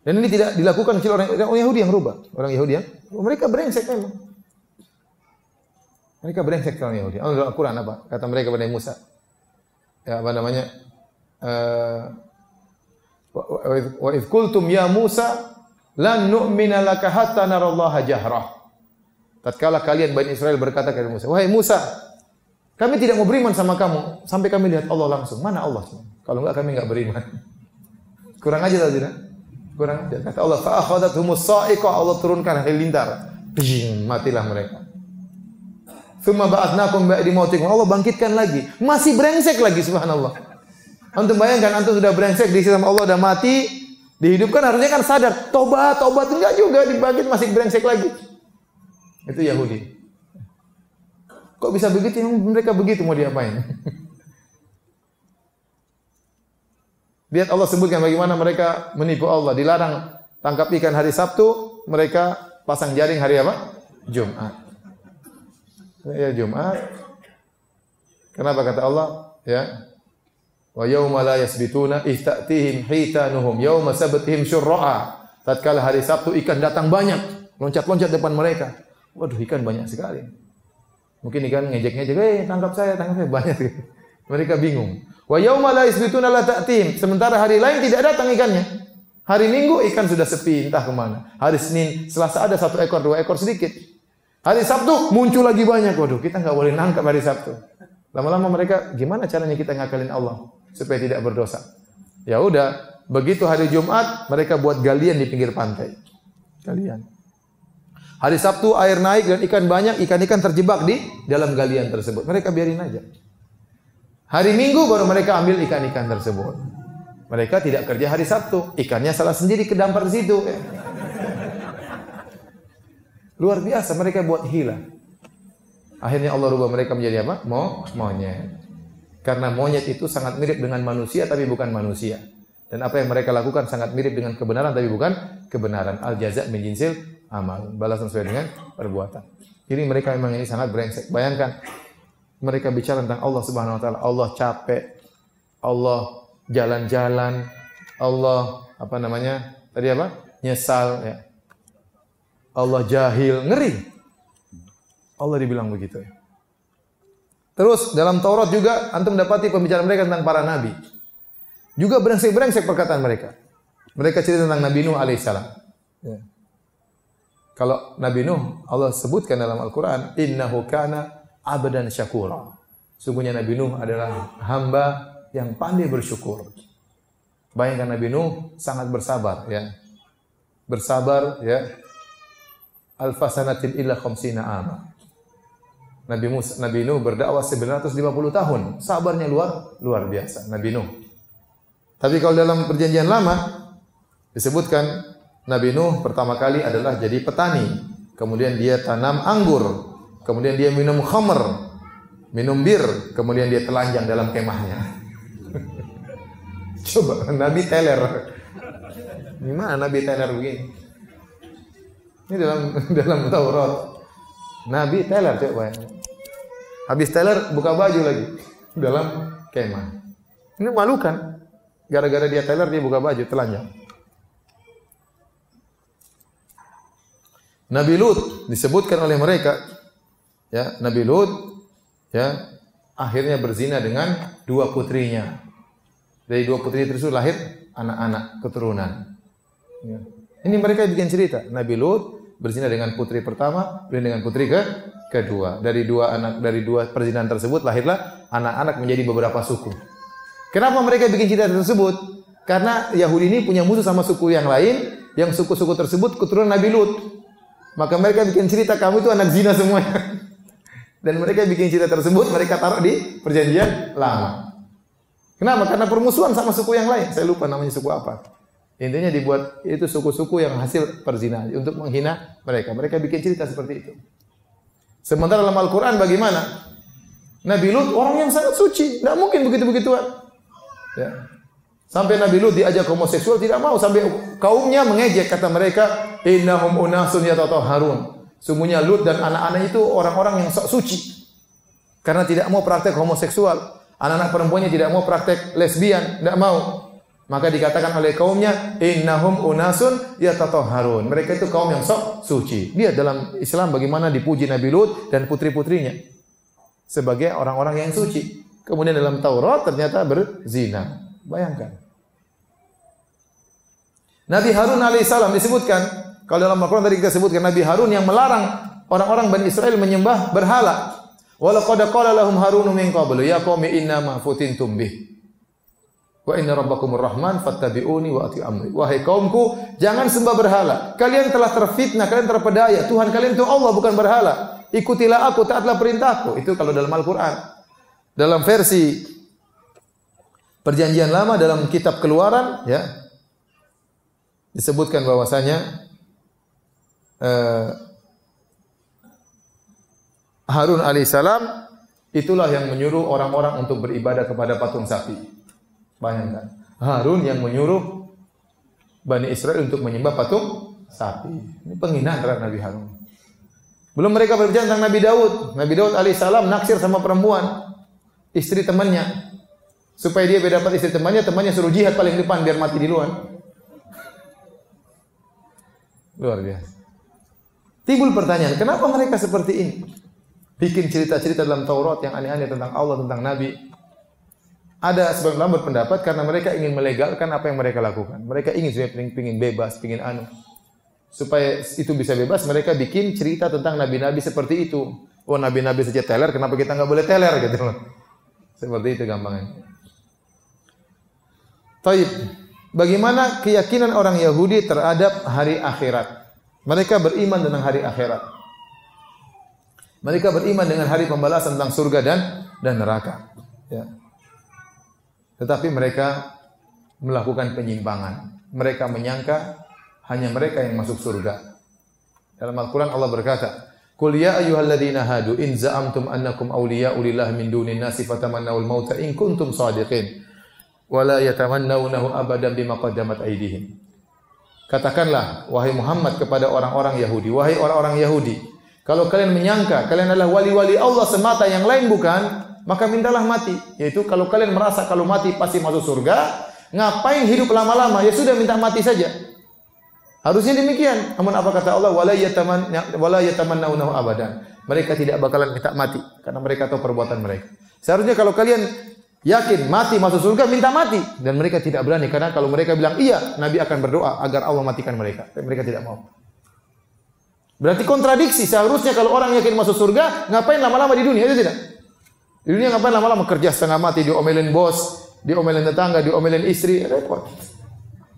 Dan ini tidak dilakukan oleh orang, orang Yahudi yang rubah. Orang Yahudi yang mereka brengsek memang. Mereka brengsek orang Yahudi. Allah Al-Quran apa? Kata mereka kepada Musa. Ya apa namanya? Uh, wa idh qultum ya Musa lan nu'mina laka hatta narallaha jahrah. Tatkala kalian Bani Israel berkata kepada Musa, "Wahai Musa, kami tidak mau beriman sama kamu sampai kami lihat Allah langsung. Mana Allah? Kalau enggak kami enggak beriman." Kurang aja tadi, Kurang aja. Kata Allah, "Fa akhadhathumus sa'iqah." Allah turunkan halilintar. Bing, matilah mereka. Tsumma ba'atsnakum ba'di mautikum. Allah bangkitkan lagi. Masih brengsek lagi subhanallah. Antum bayangkan antum sudah brengsek di sama Allah udah mati, dihidupkan harusnya kan sadar, tobat, tobat enggak juga dibangkit masih brengsek lagi. Itu Yahudi. Kok bisa begitu? Mereka begitu mau diapain? Lihat Allah sebutkan bagaimana mereka menipu Allah. Dilarang tangkap ikan hari Sabtu, mereka pasang jaring hari apa? Jumat. Ya Jumat. Kenapa kata Allah? Ya. Wa yauma la yasbituna ihtatihim hitanuhum yauma sabatihim syurra'a. Tatkala hari Sabtu ikan datang banyak, loncat-loncat depan mereka. Waduh ikan banyak sekali. Mungkin ikan ngejek-ngejek, eh tangkap saya, tangkap saya banyak. Mereka bingung. Wa yauma la isbituna la. Sementara hari lain tidak datang ikannya. Hari Minggu ikan sudah sepi, entah ke mana. Hari Senin, Selasa ada satu ekor, dua ekor sedikit. Hari Sabtu muncul lagi banyak. Waduh, kita nggak boleh nangkap hari Sabtu. Lama-lama mereka, gimana caranya kita ngakalin Allah supaya tidak berdosa? Ya udah, begitu hari Jumat mereka buat galian di pinggir pantai. Galian. Hari Sabtu air naik dan ikan banyak, ikan-ikan terjebak di dalam galian tersebut. Mereka biarin aja. Hari Minggu baru mereka ambil ikan-ikan tersebut. Mereka tidak kerja hari Sabtu, ikannya salah sendiri kedampar di situ. Luar biasa mereka buat hila. Akhirnya Allah rubah mereka menjadi apa? Mo monyet. Karena monyet itu sangat mirip dengan manusia tapi bukan manusia. Dan apa yang mereka lakukan sangat mirip dengan kebenaran tapi bukan kebenaran. Al jaza menjinsil amal. Balasan sesuai dengan perbuatan. Jadi mereka memang ini sangat brengsek. Bayangkan mereka bicara tentang Allah Subhanahu wa taala. Allah capek. Allah jalan-jalan. Allah apa namanya? Tadi apa? Nyesal ya. Allah jahil, ngeri. Allah dibilang begitu ya. Terus dalam Taurat juga antum dapati pembicaraan mereka tentang para nabi. Juga brengsek-brengsek perkataan mereka. Mereka cerita tentang Nabi Nuh alaihissalam. Ya. Kalau Nabi Nuh Allah sebutkan dalam Al-Quran, innahu kana abdan syakur. Sungguhnya Nabi Nuh adalah hamba yang pandai bersyukur. Bayangkan Nabi Nuh sangat bersabar ya. Bersabar ya. Alfasanatin illa khamsina ama. Nabi Musa, Nabi Nuh berdakwah 950 tahun. Sabarnya luar luar biasa Nabi Nuh. Tapi kalau dalam perjanjian lama disebutkan Nabi Nuh pertama kali adalah jadi petani. Kemudian dia tanam anggur. Kemudian dia minum khamr, minum bir, kemudian dia telanjang dalam kemahnya. Coba Nabi teler. Gimana Nabi teler begini? Ini dalam dalam Taurat. Nabi teler coba. Habis teler buka baju lagi dalam kemah. Ini malu kan? Gara-gara dia teler dia buka baju telanjang. Nabi Lut disebutkan oleh mereka ya Nabi Lut ya akhirnya berzina dengan dua putrinya. Dari dua putri tersebut lahir anak-anak keturunan. Ya. Ini mereka bikin cerita. Nabi Lut berzina dengan putri pertama, dan dengan putri ke kedua. Dari dua anak dari dua perzinahan tersebut lahirlah anak-anak menjadi beberapa suku. Kenapa mereka bikin cerita tersebut? Karena Yahudi ini punya musuh sama suku yang lain, yang suku-suku tersebut keturunan Nabi Lut. Maka mereka bikin cerita kamu itu anak zina semua. Dan mereka bikin cerita tersebut mereka taruh di perjanjian lama. Kenapa? Karena permusuhan sama suku yang lain. Saya lupa namanya suku apa. Intinya dibuat itu suku-suku yang hasil perzinahan untuk menghina mereka. Mereka bikin cerita seperti itu. Sementara dalam Al-Quran bagaimana? Nabi Lut orang yang sangat suci. Tidak mungkin begitu-begituan. Ya. Sampai Nabi Lut diajak homoseksual tidak mau sampai kaumnya mengejek kata mereka innahum unasun Harun. Sungguhnya Lut dan anak-anak itu orang-orang yang sok suci. Karena tidak mau praktek homoseksual. Anak-anak perempuannya tidak mau praktek lesbian, tidak mau. Maka dikatakan oleh kaumnya innahum unasun Harun. Mereka itu kaum yang sok suci. Dia dalam Islam bagaimana dipuji Nabi Lut dan putri-putrinya sebagai orang-orang yang suci. Kemudian dalam Taurat ternyata berzina. Bayangkan. Nabi Harun alaihissalam disebutkan kalau dalam Al-Quran tadi kita sebutkan Nabi Harun yang melarang orang-orang Bani Israel menyembah berhala. Walaqad qala lahum Harun min qablu ya qaumi inna ma futintum bih. Wa inna rabbakumur rahman fattabi'uni wa ati amri. Wahai kaumku, jangan sembah berhala. Kalian telah terfitnah, kalian terpedaya. Tuhan kalian itu Allah bukan berhala. Ikutilah aku, taatlah perintahku. Itu kalau dalam Al-Qur'an. Dalam versi Perjanjian Lama dalam kitab Keluaran ya disebutkan bahwasanya uh, Harun alaihissalam itulah yang menyuruh orang-orang untuk beribadah kepada patung sapi. Bayangkan, Harun yang menyuruh Bani Israel untuk menyembah patung sapi. Ini penghinaan terhadap Nabi Harun. Belum mereka berbicara tentang Nabi Daud. Nabi Daud alaihissalam naksir sama perempuan, istri temannya. Supaya dia berdapat istri temannya, temannya suruh jihad paling depan biar mati di luar. Luar biasa. Timbul pertanyaan, kenapa mereka seperti ini? Bikin cerita-cerita dalam Taurat yang aneh-aneh tentang Allah, tentang Nabi. Ada sebagian ulama berpendapat karena mereka ingin melegalkan apa yang mereka lakukan. Mereka ingin sebenarnya ingin bebas, ingin anu. Supaya itu bisa bebas, mereka bikin cerita tentang nabi-nabi seperti itu. Oh nabi-nabi saja teler, kenapa kita nggak boleh teler gitu? Seperti itu gampangnya. Taib. Bagaimana keyakinan orang Yahudi terhadap hari akhirat? Mereka beriman dengan hari akhirat. Mereka beriman dengan hari pembalasan tentang surga dan dan neraka. Ya. Tetapi mereka melakukan penyimpangan. Mereka menyangka hanya mereka yang masuk surga. Dalam Al-Qur'an Allah berkata, "Qul ya ayyuhalladzina hadu in za'amtum annakum awliya'u lillahi min dunin nasi fatamannawul mauta in kuntum shadiqin wa la yatamannawnahu abadan bima qaddamat aydihim." Katakanlah wahai Muhammad kepada orang-orang Yahudi, wahai orang-orang Yahudi, kalau kalian menyangka kalian adalah wali-wali Allah semata yang lain bukan, maka mintalah mati. Yaitu kalau kalian merasa kalau mati pasti masuk surga, ngapain hidup lama-lama? Ya sudah minta mati saja. Harusnya demikian. Namun apa kata Allah? Wala yataman abadan. Mereka tidak bakalan minta mati karena mereka tahu perbuatan mereka. Seharusnya kalau kalian yakin mati masuk surga minta mati dan mereka tidak berani karena kalau mereka bilang iya, Nabi akan berdoa agar Allah matikan mereka. Tapi mereka tidak mau. Berarti kontradiksi. Seharusnya kalau orang yakin masuk surga, ngapain lama-lama di dunia? Itu tidak. Di dunia ngapain lama-lama kerja setengah mati, diomelin bos, diomelin tetangga, diomelin istri, repot.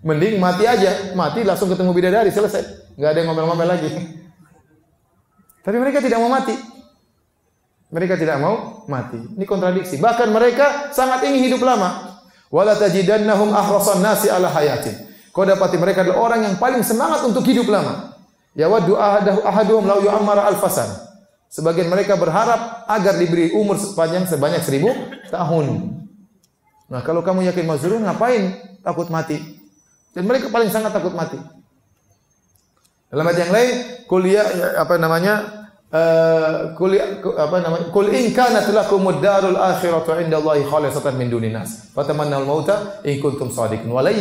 Mending mati aja, mati langsung ketemu bidadari selesai. Nggak ada yang ngomel-ngomel lagi. Tapi mereka tidak mau mati. Mereka tidak mau mati. Ini kontradiksi. Bahkan mereka sangat ingin hidup lama. Wala tajidannahum ahrasan nasi ala hayatin. Kau dapati mereka adalah orang yang paling semangat untuk hidup lama. Ya waddu ahaduhum lau yu'ammara alfasan. Sebagian mereka berharap agar diberi umur sepanjang sebanyak seribu tahun. Nah kalau kamu yakin mazurun ngapain takut mati? Dan mereka paling sangat takut mati. Dalam ayat yang lain, kuliah apa namanya? Uh, kuliah apa namanya? Kul in kanat lakumud darul akhiratu indallahi khalisatan min dunin nas. Fatamannal mauta in kuntum shadiqin wa la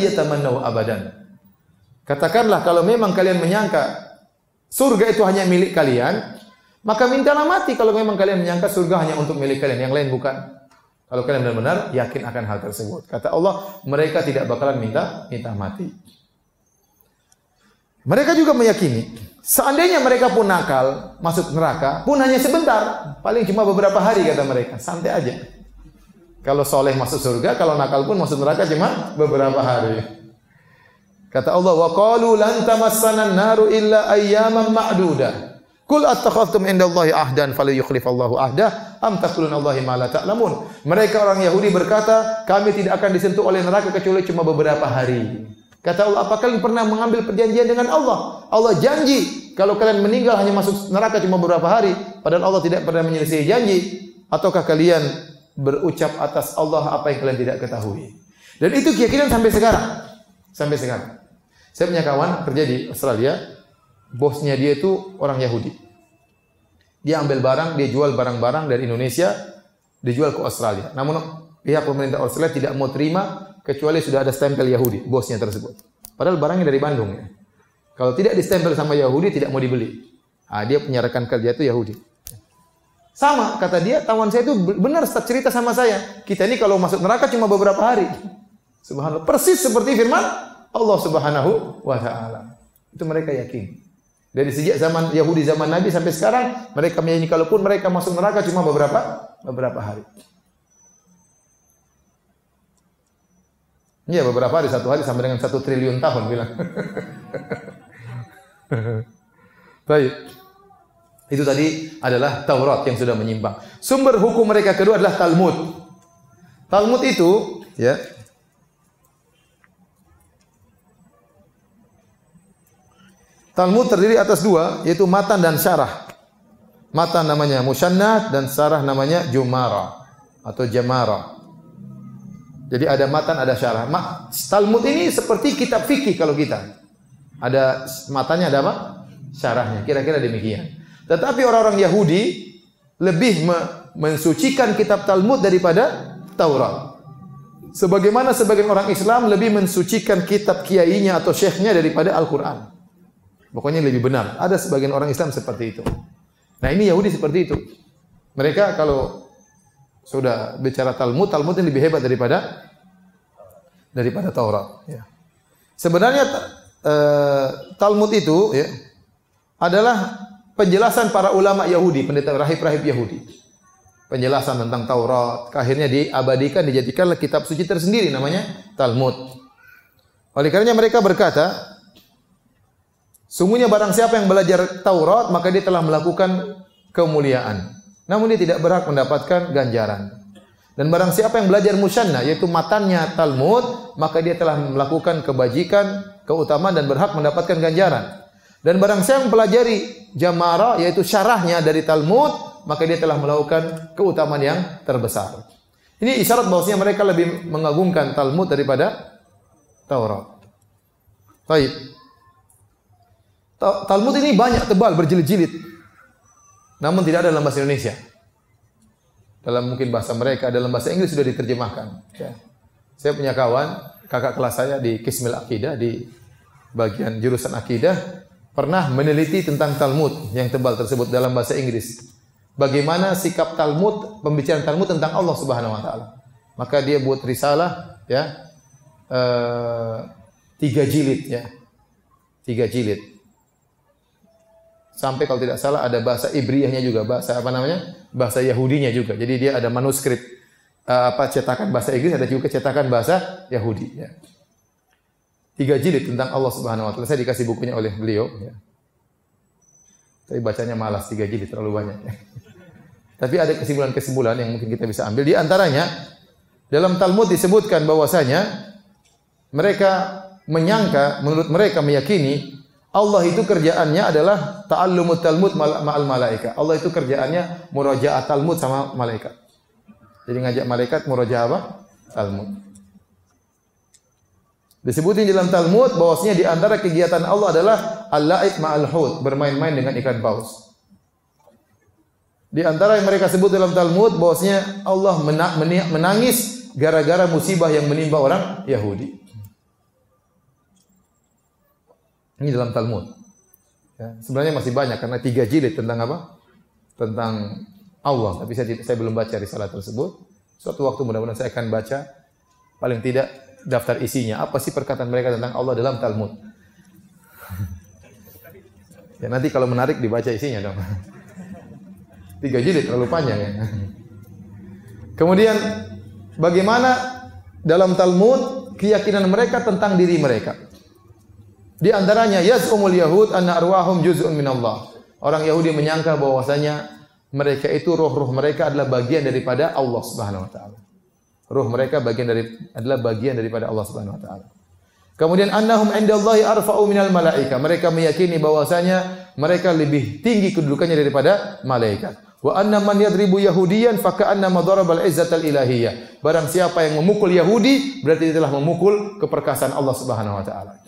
abadan. Katakanlah kalau memang kalian menyangka surga itu hanya milik kalian, maka mintalah mati kalau memang kalian menyangka surga hanya untuk milik kalian, yang lain bukan. Kalau kalian benar-benar yakin akan hal tersebut. Kata Allah, mereka tidak bakalan minta minta mati. Mereka juga meyakini, seandainya mereka pun nakal, masuk neraka, pun hanya sebentar. Paling cuma beberapa hari kata mereka, santai aja. Kalau soleh masuk surga, kalau nakal pun masuk neraka cuma beberapa hari. Kata Allah, wa qalu lan tamassana naru illa ayyaman ma'dudah. Kul attakhadtum indallahi ahdan falyukhlifallahu ahdah am taqulun Allahi ma la ta'lamun. Mereka orang Yahudi berkata, kami tidak akan disentuh oleh neraka kecuali cuma beberapa hari. Kata Allah, apakah kalian pernah mengambil perjanjian dengan Allah? Allah janji kalau kalian meninggal hanya masuk neraka cuma beberapa hari, padahal Allah tidak pernah menyelisih janji. Ataukah kalian berucap atas Allah apa yang kalian tidak ketahui? Dan itu keyakinan sampai sekarang. Sampai sekarang. Saya punya kawan kerja di Australia, bosnya dia itu orang Yahudi. Dia ambil barang, dia jual barang-barang dari Indonesia, dijual ke Australia. Namun pihak pemerintah Australia tidak mau terima kecuali sudah ada stempel Yahudi, bosnya tersebut. Padahal barangnya dari Bandung ya. Kalau tidak distempel sama Yahudi tidak mau dibeli. Ah, dia punya rekan kerja itu Yahudi. Sama kata dia, tawan saya itu benar cerita sama saya. Kita ini kalau masuk neraka cuma beberapa hari. Subhanallah. Persis seperti firman Allah Subhanahu wa taala. Itu mereka yakin. Dari sejak zaman Yahudi zaman Nabi sampai sekarang mereka meyakini kalaupun mereka masuk neraka cuma beberapa beberapa hari. Iya beberapa hari, satu hari sampai dengan satu triliun tahun bilang. Baik. Itu tadi adalah Taurat yang sudah menyimpang. Sumber hukum mereka kedua adalah Talmud. Talmud itu ya Talmud terdiri atas dua, yaitu matan dan syarah. Matan namanya musyannad dan syarah namanya jumara atau jamara. Jadi ada matan, ada syarah. Talmud ini seperti kitab fikih kalau kita. Ada matanya, ada apa? Syarahnya. Kira-kira demikian. Tetapi orang-orang Yahudi lebih mensucikan kitab Talmud daripada Taurat. Sebagaimana sebagian orang Islam lebih mensucikan kitab kiainya atau syekhnya daripada Al-Quran. Pokoknya lebih benar. Ada sebagian orang Islam seperti itu. Nah ini Yahudi seperti itu. Mereka kalau sudah bicara Talmud, Talmud ini lebih hebat daripada daripada Taurat. Ya. Sebenarnya uh, Talmud itu ya, adalah penjelasan para ulama Yahudi, pendeta rahib-rahib Yahudi. Penjelasan tentang Taurat, akhirnya diabadikan, dijadikanlah kitab suci tersendiri namanya Talmud. Oleh karenanya mereka berkata, Sungguhnya barang siapa yang belajar Taurat maka dia telah melakukan kemuliaan. Namun dia tidak berhak mendapatkan ganjaran. Dan barang siapa yang belajar musanna yaitu matannya Talmud maka dia telah melakukan kebajikan, keutamaan dan berhak mendapatkan ganjaran. Dan barang siapa yang pelajari Jamara yaitu syarahnya dari Talmud, maka dia telah melakukan keutamaan yang terbesar. Ini isyarat bahwasanya mereka lebih mengagungkan Talmud daripada Taurat. Baik. Talmud ini banyak tebal berjilid-jilid. Namun tidak ada dalam bahasa Indonesia. Dalam mungkin bahasa mereka, dalam bahasa Inggris sudah diterjemahkan. Ya. Saya punya kawan, kakak kelas saya di Kismil Akidah di bagian jurusan akidah pernah meneliti tentang Talmud yang tebal tersebut dalam bahasa Inggris. Bagaimana sikap Talmud, pembicaraan Talmud tentang Allah Subhanahu wa taala. Maka dia buat risalah ya uh, tiga jilid ya. Tiga jilid. Sampai kalau tidak salah ada bahasa Ibriyahnya juga, bahasa apa namanya? Bahasa Yahudinya juga. Jadi dia ada manuskrip uh, apa cetakan bahasa Inggris, ada juga cetakan bahasa Yahudi ya tiga jilid tentang Allah Subhanahu wa taala. Saya dikasih bukunya oleh beliau ya. Tapi bacanya malas tiga jilid terlalu banyak. Ya. Tapi ada kesimpulan-kesimpulan yang mungkin kita bisa ambil. Di antaranya dalam Talmud disebutkan bahwasanya mereka menyangka, menurut mereka meyakini Allah itu kerjaannya adalah ta'allumut Talmud ma'al malaika. Allah itu kerjaannya murajaah Talmud sama malaikat. Jadi ngajak malaikat murajaah apa? Talmud. Disebutin dalam Talmud bahwasanya di antara kegiatan Allah adalah al-la'ib ma'al hud, bermain-main dengan ikan paus. Di antara yang mereka sebut dalam Talmud bahwasanya Allah menangis gara-gara musibah yang menimpa orang Yahudi. Ini dalam Talmud. Ya, sebenarnya masih banyak karena tiga jilid tentang apa? Tentang Allah. Tapi saya, saya belum baca risalah tersebut. Suatu waktu mudah-mudahan saya akan baca. Paling tidak daftar isinya. Apa sih perkataan mereka tentang Allah dalam Talmud? ya nanti kalau menarik dibaca isinya dong. Tiga jilid terlalu panjang ya. Kemudian bagaimana dalam Talmud keyakinan mereka tentang diri mereka? Di antaranya yaz'umul yahud anna arwahum juz'un min Allah. Orang Yahudi menyangka bahwasanya mereka itu roh-roh mereka adalah bagian daripada Allah Subhanahu wa taala. Ruh mereka bagian dari adalah bagian daripada Allah Subhanahu wa taala. Kemudian annahum indallahi arfa'u minal malaika. Mereka meyakini bahwasanya mereka lebih tinggi kedudukannya daripada malaikat. Wa anna man yadribu yahudiyan fa ka'anna madarabal izzatal ilahiyah. Barang siapa yang memukul Yahudi berarti dia telah memukul keperkasaan Allah Subhanahu wa taala.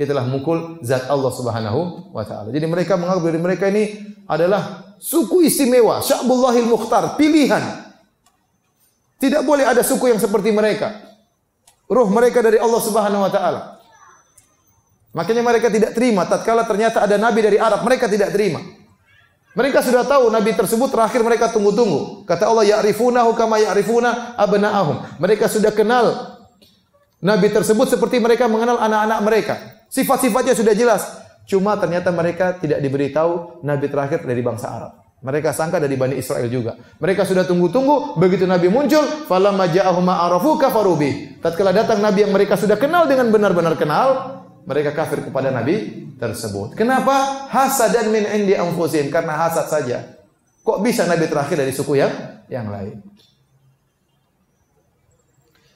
Dia telah memukul zat Allah Subhanahu wa taala. Jadi mereka menganggap diri mereka ini adalah suku istimewa, Sya'bullahil Mukhtar, pilihan tidak boleh ada suku yang seperti mereka. Ruh mereka dari Allah Subhanahu wa taala. Makanya mereka tidak terima tatkala ternyata ada nabi dari Arab, mereka tidak terima. Mereka sudah tahu nabi tersebut terakhir mereka tunggu-tunggu. Kata Allah, "Ya'rifunahu kama ya'rifuna abna'ahum." Mereka sudah kenal nabi tersebut seperti mereka mengenal anak-anak mereka. Sifat-sifatnya sudah jelas. Cuma ternyata mereka tidak diberitahu nabi terakhir dari bangsa Arab. Mereka sangka dari Bani Israel juga. Mereka sudah tunggu-tunggu, begitu Nabi muncul, falamma ja'ahum ma'arafu kafaru Tatkala datang Nabi yang mereka sudah kenal dengan benar-benar kenal, mereka kafir kepada Nabi tersebut. Kenapa? Hasadan min indi anfusin, karena hasad saja. Kok bisa Nabi terakhir dari suku yang yang lain?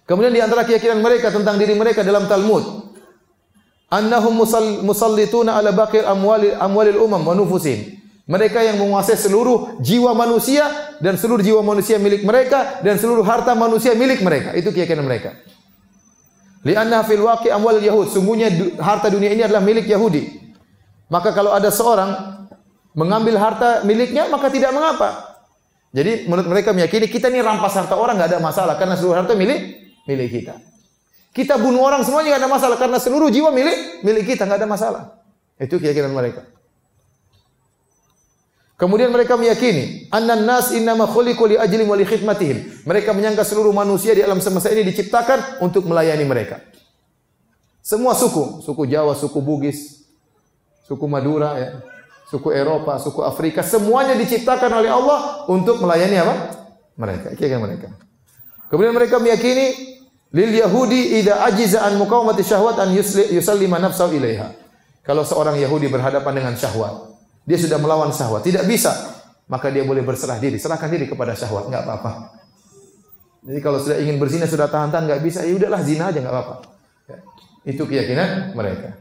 Kemudian di antara keyakinan mereka tentang diri mereka dalam Talmud, annahum musallituna ala baqir amwalil amwalil umam wa nufusin. Mereka yang menguasai seluruh jiwa manusia dan seluruh jiwa manusia milik mereka dan seluruh harta manusia milik mereka. Itu keyakinan mereka. Lianna fil waqi amwal yahud. Sungguhnya harta dunia ini adalah milik Yahudi. Maka kalau ada seorang mengambil harta miliknya maka tidak mengapa. Jadi menurut mereka meyakini kita ini rampas harta orang nggak ada masalah karena seluruh harta milik milik kita. Kita bunuh orang semuanya nggak ada masalah karena seluruh jiwa milik milik kita nggak ada masalah. Itu keyakinan mereka. Kemudian mereka meyakini annan nas innama khuliqu li ajli wa khidmatihim. Mereka menyangka seluruh manusia di alam semesta ini diciptakan untuk melayani mereka. Semua suku, suku Jawa, suku Bugis, suku Madura ya, suku Eropa, suku Afrika, semuanya diciptakan oleh Allah untuk melayani apa? Mereka, ikan mereka. Kemudian mereka meyakini lil yahudi idza ajiza an muqawamati syahwat an yusallima nafsahu ilaiha. Kalau seorang Yahudi berhadapan dengan syahwat, dia sudah melawan syahwat, tidak bisa, maka dia boleh berserah diri, serahkan diri kepada syahwat, enggak apa-apa. Jadi kalau sudah ingin berzina sudah tahan-tahan enggak bisa, ya udahlah zina aja enggak apa-apa. Ya. Itu keyakinan mereka.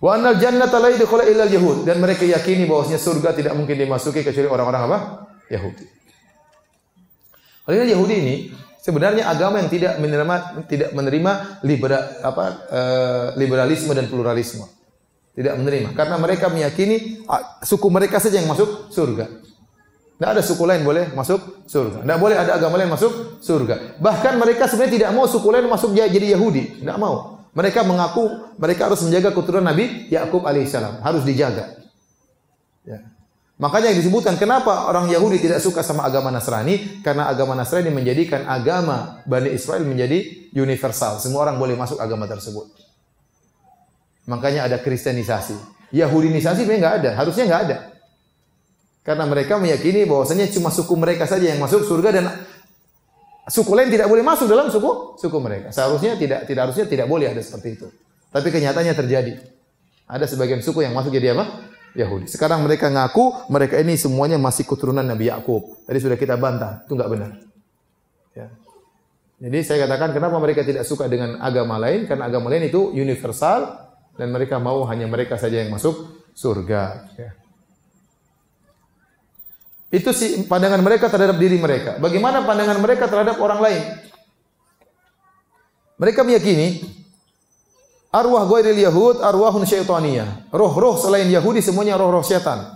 Wa annal jannata la yadkhulu illa yahud dan mereka yakini bahwasanya surga tidak mungkin dimasuki kecuali orang-orang apa? Yahudi. Oleh Yahudi ini sebenarnya agama yang tidak menerima tidak menerima libera, apa, e, liberalisme dan pluralisme. Tidak menerima karena mereka meyakini suku mereka saja yang masuk surga. Tidak ada suku lain boleh masuk surga. Tidak boleh ada agama lain masuk surga. Bahkan mereka sebenarnya tidak mau suku lain masuk jadi Yahudi. Tidak mau. Mereka mengaku mereka harus menjaga keturunan Nabi Yakub alaihissalam. Harus dijaga. Ya. Makanya yang disebutkan kenapa orang Yahudi tidak suka sama agama Nasrani? Karena agama Nasrani menjadikan agama Bani Israel menjadi universal. Semua orang boleh masuk agama tersebut. Makanya ada kristenisasi. Yahudinisasi sebenarnya nggak ada. Harusnya nggak ada. Karena mereka meyakini bahwasanya cuma suku mereka saja yang masuk surga dan suku lain tidak boleh masuk dalam suku suku mereka. Seharusnya tidak tidak harusnya tidak boleh ada seperti itu. Tapi kenyataannya terjadi. Ada sebagian suku yang masuk jadi apa? Yahudi. Sekarang mereka ngaku mereka ini semuanya masih keturunan Nabi Yakub. Tadi sudah kita bantah, itu enggak benar. Ya. Jadi saya katakan kenapa mereka tidak suka dengan agama lain? Karena agama lain itu universal dan mereka mau hanya mereka saja yang masuk surga. Ya. Itu sih pandangan mereka terhadap diri mereka. Bagaimana pandangan mereka terhadap orang lain? Mereka meyakini arwah ghairil yahud arwahun syaitaniyah. Roh-roh selain Yahudi semuanya roh-roh setan.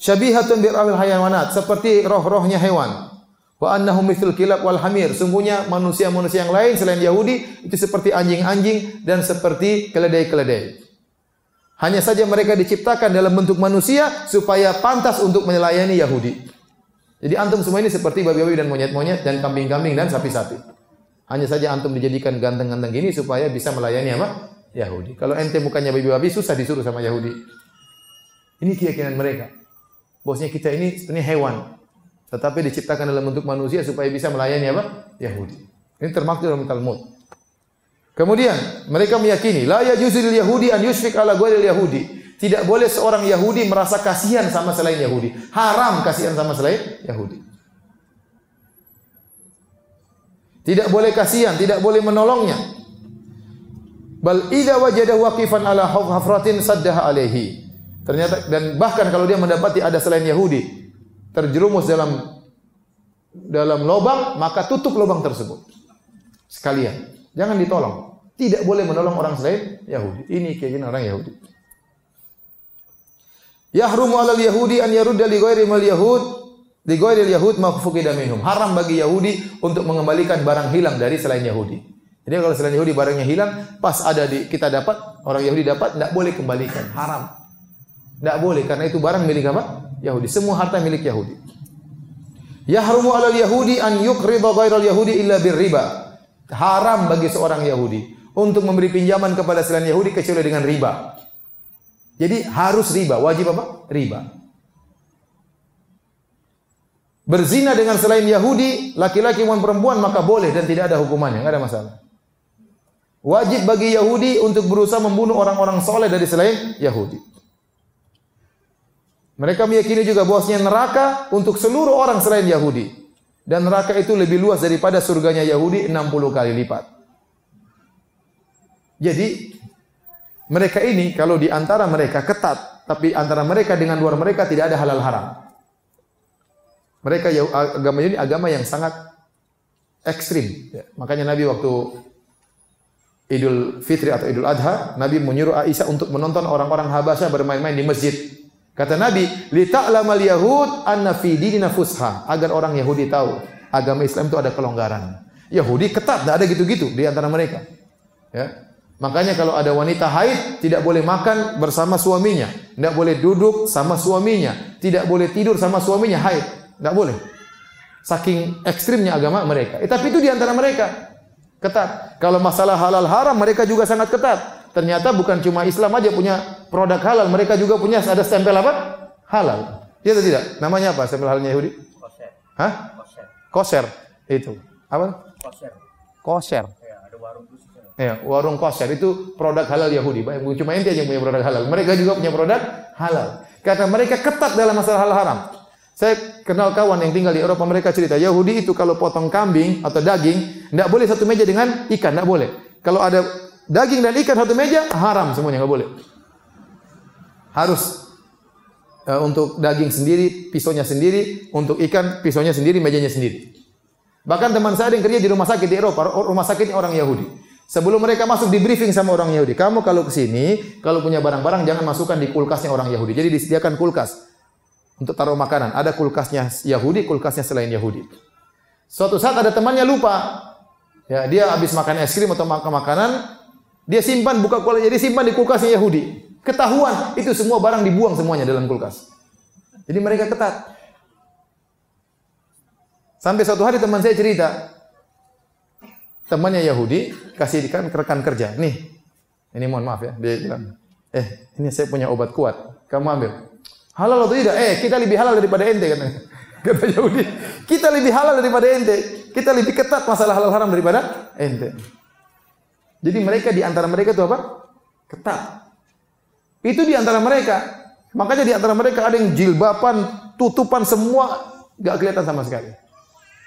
Syabihatun bi hayawanat, seperti roh-rohnya hewan. Wa annahum mithl kilab wal hamir. Sungguhnya manusia-manusia yang lain selain Yahudi itu seperti anjing-anjing dan seperti keledai-keledai. Hanya saja mereka diciptakan dalam bentuk manusia supaya pantas untuk melayani Yahudi. Jadi antum semua ini seperti babi-babi dan monyet-monyet dan kambing-kambing dan sapi-sapi. Hanya saja antum dijadikan ganteng-ganteng gini supaya bisa melayani apa? Yahudi. Kalau ente bukannya babi-babi susah disuruh sama Yahudi. Ini keyakinan mereka. Bosnya kita ini sebenarnya hewan. Tetapi diciptakan dalam bentuk manusia supaya bisa melayani apa? Yahudi. Ini termaktub dalam Talmud. Kemudian mereka meyakini la yajuzul yahudi an yusfik ala ghairil yahudi. Tidak boleh seorang Yahudi merasa kasihan sama selain Yahudi. Haram kasihan sama selain Yahudi. Tidak boleh kasihan, tidak boleh menolongnya. Bal idza wajada waqifan ala hafratin saddaha alaihi. Ternyata dan bahkan kalau dia mendapati ada selain Yahudi terjerumus dalam dalam lubang, maka tutup lubang tersebut. Sekalian. Jangan ditolong. Tidak boleh menolong orang selain Yahudi. Ini keyakinan orang Yahudi. Yahrumu alal Yahudi an yarudda li ghairi mal Yahud li ghairi Yahud ma fuqida minhum. Haram bagi Yahudi untuk mengembalikan barang hilang dari selain Yahudi. Jadi kalau selain Yahudi barangnya hilang, pas ada di kita dapat, orang Yahudi dapat, tidak boleh kembalikan. Haram. Tidak boleh karena itu barang milik apa? Yahudi. Semua harta milik Yahudi. Yahrumu alal Yahudi an yuqrida ghairal Yahudi illa birriba haram bagi seorang Yahudi untuk memberi pinjaman kepada selain Yahudi kecuali dengan riba. Jadi harus riba, wajib apa? Riba. Berzina dengan selain Yahudi, laki-laki maupun perempuan maka boleh dan tidak ada hukumannya, enggak ada masalah. Wajib bagi Yahudi untuk berusaha membunuh orang-orang soleh dari selain Yahudi. Mereka meyakini juga bahwasanya neraka untuk seluruh orang selain Yahudi. Dan neraka itu lebih luas daripada surganya Yahudi 60 kali lipat. Jadi mereka ini kalau di antara mereka ketat, tapi antara mereka dengan luar mereka tidak ada halal haram. Mereka agama ini agama yang sangat ekstrim. Ya, makanya Nabi waktu Idul Fitri atau Idul Adha, Nabi menyuruh Aisyah untuk menonton orang-orang Habasyah bermain-main di masjid. Kata Nabi, "Li ta'lamal yahud anna fi dinina fusha." Agar orang Yahudi tahu agama Islam itu ada kelonggaran. Yahudi ketat, tidak ada gitu-gitu di antara mereka. Ya. Makanya kalau ada wanita haid tidak boleh makan bersama suaminya, tidak boleh duduk sama suaminya, tidak boleh tidur sama suaminya haid, tidak boleh. Saking ekstrimnya agama mereka. Eh, tapi itu di antara mereka ketat. Kalau masalah halal haram mereka juga sangat ketat. Ternyata bukan cuma Islam aja punya produk halal, mereka juga punya ada stempel apa? Halal. Iya atau tidak? Namanya apa stempel halalnya Yahudi? Koser. Hah? Koser. Koser. Itu. Apa? Koser. Koser. Ya, ada warung khusus. Ya, warung koser itu produk halal Yahudi. Cuma ente aja yang punya produk halal. Mereka juga punya produk halal. Karena mereka ketat dalam masalah halal haram. Saya kenal kawan yang tinggal di Eropa, mereka cerita Yahudi itu kalau potong kambing atau daging, tidak boleh satu meja dengan ikan, tidak boleh. Kalau ada daging dan ikan satu meja haram semuanya nggak boleh. Harus uh, untuk daging sendiri, pisaunya sendiri, untuk ikan pisaunya sendiri, mejanya sendiri. Bahkan teman saya yang kerja di rumah sakit di Eropa, rumah sakitnya orang Yahudi. Sebelum mereka masuk di briefing sama orang Yahudi, kamu kalau ke sini, kalau punya barang-barang jangan masukkan di kulkasnya orang Yahudi. Jadi disediakan kulkas untuk taruh makanan. Ada kulkasnya Yahudi, kulkasnya selain Yahudi. Suatu saat ada temannya lupa. Ya, dia habis makan es krim atau makan makanan, dia simpan buka kulkas, jadi simpan di kulkasnya Yahudi. Ketahuan itu semua barang dibuang semuanya dalam kulkas. Jadi mereka ketat. Sampai suatu hari teman saya cerita, temannya Yahudi kasih ikan ke rekan kerja. Nih, ini mohon maaf ya, dia bilang, eh ini saya punya obat kuat, kamu ambil. Halal atau tidak? Eh kita lebih halal daripada ente katanya. Kata Yahudi, kita lebih halal daripada ente. Kita lebih ketat masalah halal haram daripada ente. Jadi mereka di antara mereka itu apa? Ketat. Itu di antara mereka. Makanya di antara mereka ada yang jilbaban, tutupan semua nggak kelihatan sama sekali.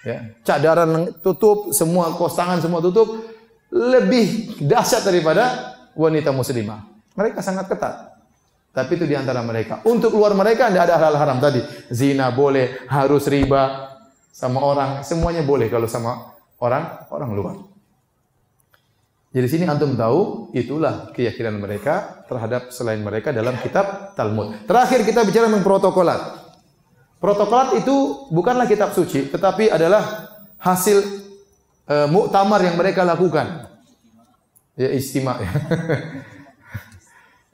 Ya, cadaran tutup, semua kos tangan semua tutup, lebih dahsyat daripada wanita muslimah. Mereka sangat ketat. Tapi itu di antara mereka. Untuk luar mereka tidak ada hal haram tadi. Zina boleh, harus riba sama orang, semuanya boleh kalau sama orang orang luar. Jadi sini antum tahu itulah keyakinan mereka terhadap selain mereka dalam kitab Talmud. Terakhir kita bicara tentang protokolat. Protokolat itu bukanlah kitab suci, tetapi adalah hasil e, muktamar yang mereka lakukan. Ya istimewa.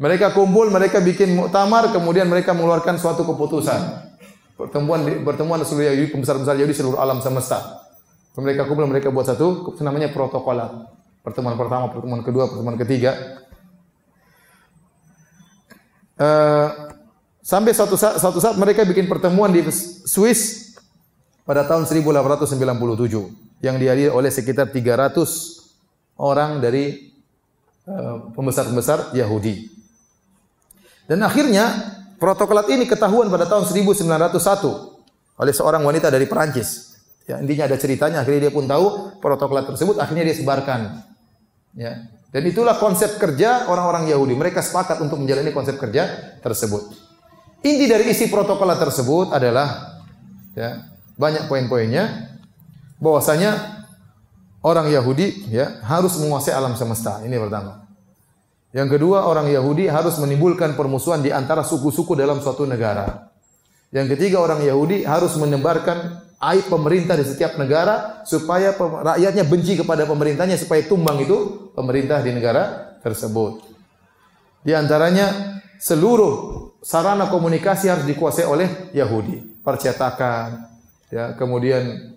mereka kumpul, mereka bikin muktamar, kemudian mereka mengeluarkan suatu keputusan. Pertemuan pertemuan seluruh Yahudi, pembesar-pembesar Yahudi seluruh alam semesta. Mereka kumpul, mereka buat satu namanya protokolat. Pertemuan pertama, pertemuan kedua, pertemuan ketiga. Uh, sampai suatu saat, suatu saat mereka bikin pertemuan di Swiss pada tahun 1897 yang dihadiri oleh sekitar 300 orang dari eh, pembesar-pembesar uh, Yahudi. Dan akhirnya protokolat ini ketahuan pada tahun 1901 oleh seorang wanita dari Perancis. Ya, intinya ada ceritanya, akhirnya dia pun tahu protokolat tersebut, akhirnya dia sebarkan. Ya. Dan itulah konsep kerja orang-orang Yahudi. Mereka sepakat untuk menjalani konsep kerja tersebut. Inti dari isi protokol tersebut adalah ya, banyak poin-poinnya bahwasanya orang Yahudi ya harus menguasai alam semesta. Ini pertama. Yang kedua, orang Yahudi harus menimbulkan permusuhan di antara suku-suku dalam suatu negara. Yang ketiga, orang Yahudi harus menebarkan aib pemerintah di setiap negara supaya rakyatnya benci kepada pemerintahnya supaya tumbang itu pemerintah di negara tersebut. Di antaranya seluruh sarana komunikasi harus dikuasai oleh Yahudi, percetakan, ya, kemudian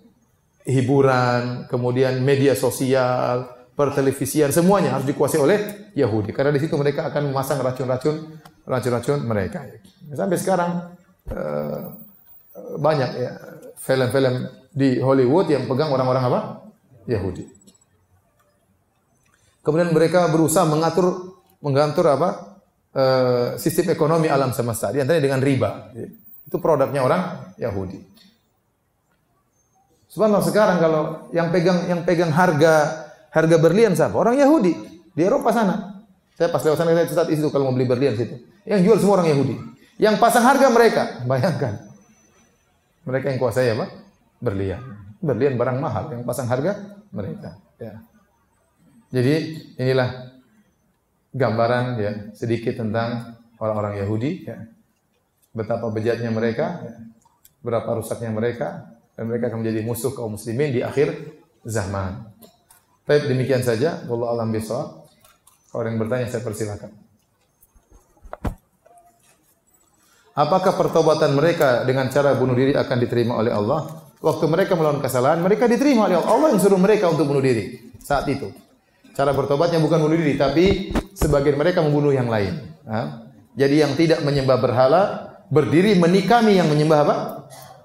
hiburan, kemudian media sosial, pertelevisian, semuanya harus dikuasai oleh Yahudi. Karena di situ mereka akan memasang racun-racun racun-racun mereka. Sampai sekarang eh, banyak ya film-film di Hollywood yang pegang orang-orang apa? Yahudi. Kemudian mereka berusaha mengatur mengatur apa? E, sistem ekonomi alam semesta. Di antaranya dengan riba. Itu produknya orang Yahudi. Subhanallah sekarang kalau yang pegang yang pegang harga harga berlian siapa? Orang Yahudi di Eropa sana. Saya pas lewat sana saya saat itu kalau mau beli berlian situ. Yang jual semua orang Yahudi. Yang pasang harga mereka, bayangkan. Mereka yang kuasai apa? Berlian. Berlian barang mahal yang pasang harga mereka. Ya. Jadi inilah gambaran ya sedikit tentang orang-orang Yahudi ya. Betapa bejatnya mereka, ya. berapa rusaknya mereka dan mereka akan menjadi musuh kaum muslimin di akhir zaman. Baik demikian saja. Wallahu alam bisawab. Kalau yang bertanya saya persilakan. Apakah pertobatan mereka dengan cara bunuh diri akan diterima oleh Allah? Waktu mereka melakukan kesalahan, mereka diterima oleh Allah. Allah yang suruh mereka untuk bunuh diri saat itu. Cara bertobatnya bukan bunuh diri, tapi sebagian mereka membunuh yang lain. Jadi yang tidak menyembah berhala, berdiri menikami yang menyembah apa?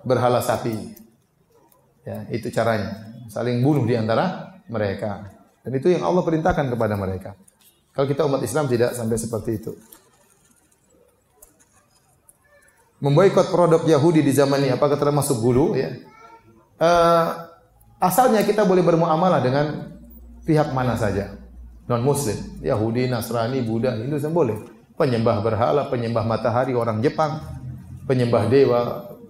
Berhala sapi. Ya, itu caranya. Saling bunuh di antara mereka. Dan itu yang Allah perintahkan kepada mereka. Kalau kita umat Islam tidak sampai seperti itu memboikot produk Yahudi di zaman ini apakah termasuk gulu ya? Uh, asalnya kita boleh bermuamalah dengan pihak mana saja. non muslim, Yahudi, Nasrani, Buddha, Hindu semua boleh. Penyembah berhala, penyembah matahari orang Jepang, penyembah dewa.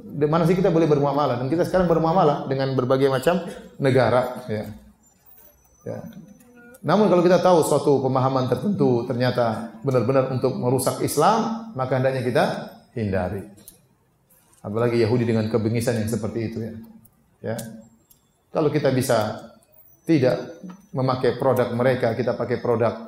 Di mana sih kita boleh bermuamalah? Dan kita sekarang bermuamalah dengan berbagai macam negara. Ya. Ya. Namun kalau kita tahu suatu pemahaman tertentu ternyata benar-benar untuk merusak Islam, maka hendaknya kita hindari. Apalagi Yahudi dengan kebengisan yang seperti itu ya. Ya. Kalau kita bisa tidak memakai produk mereka, kita pakai produk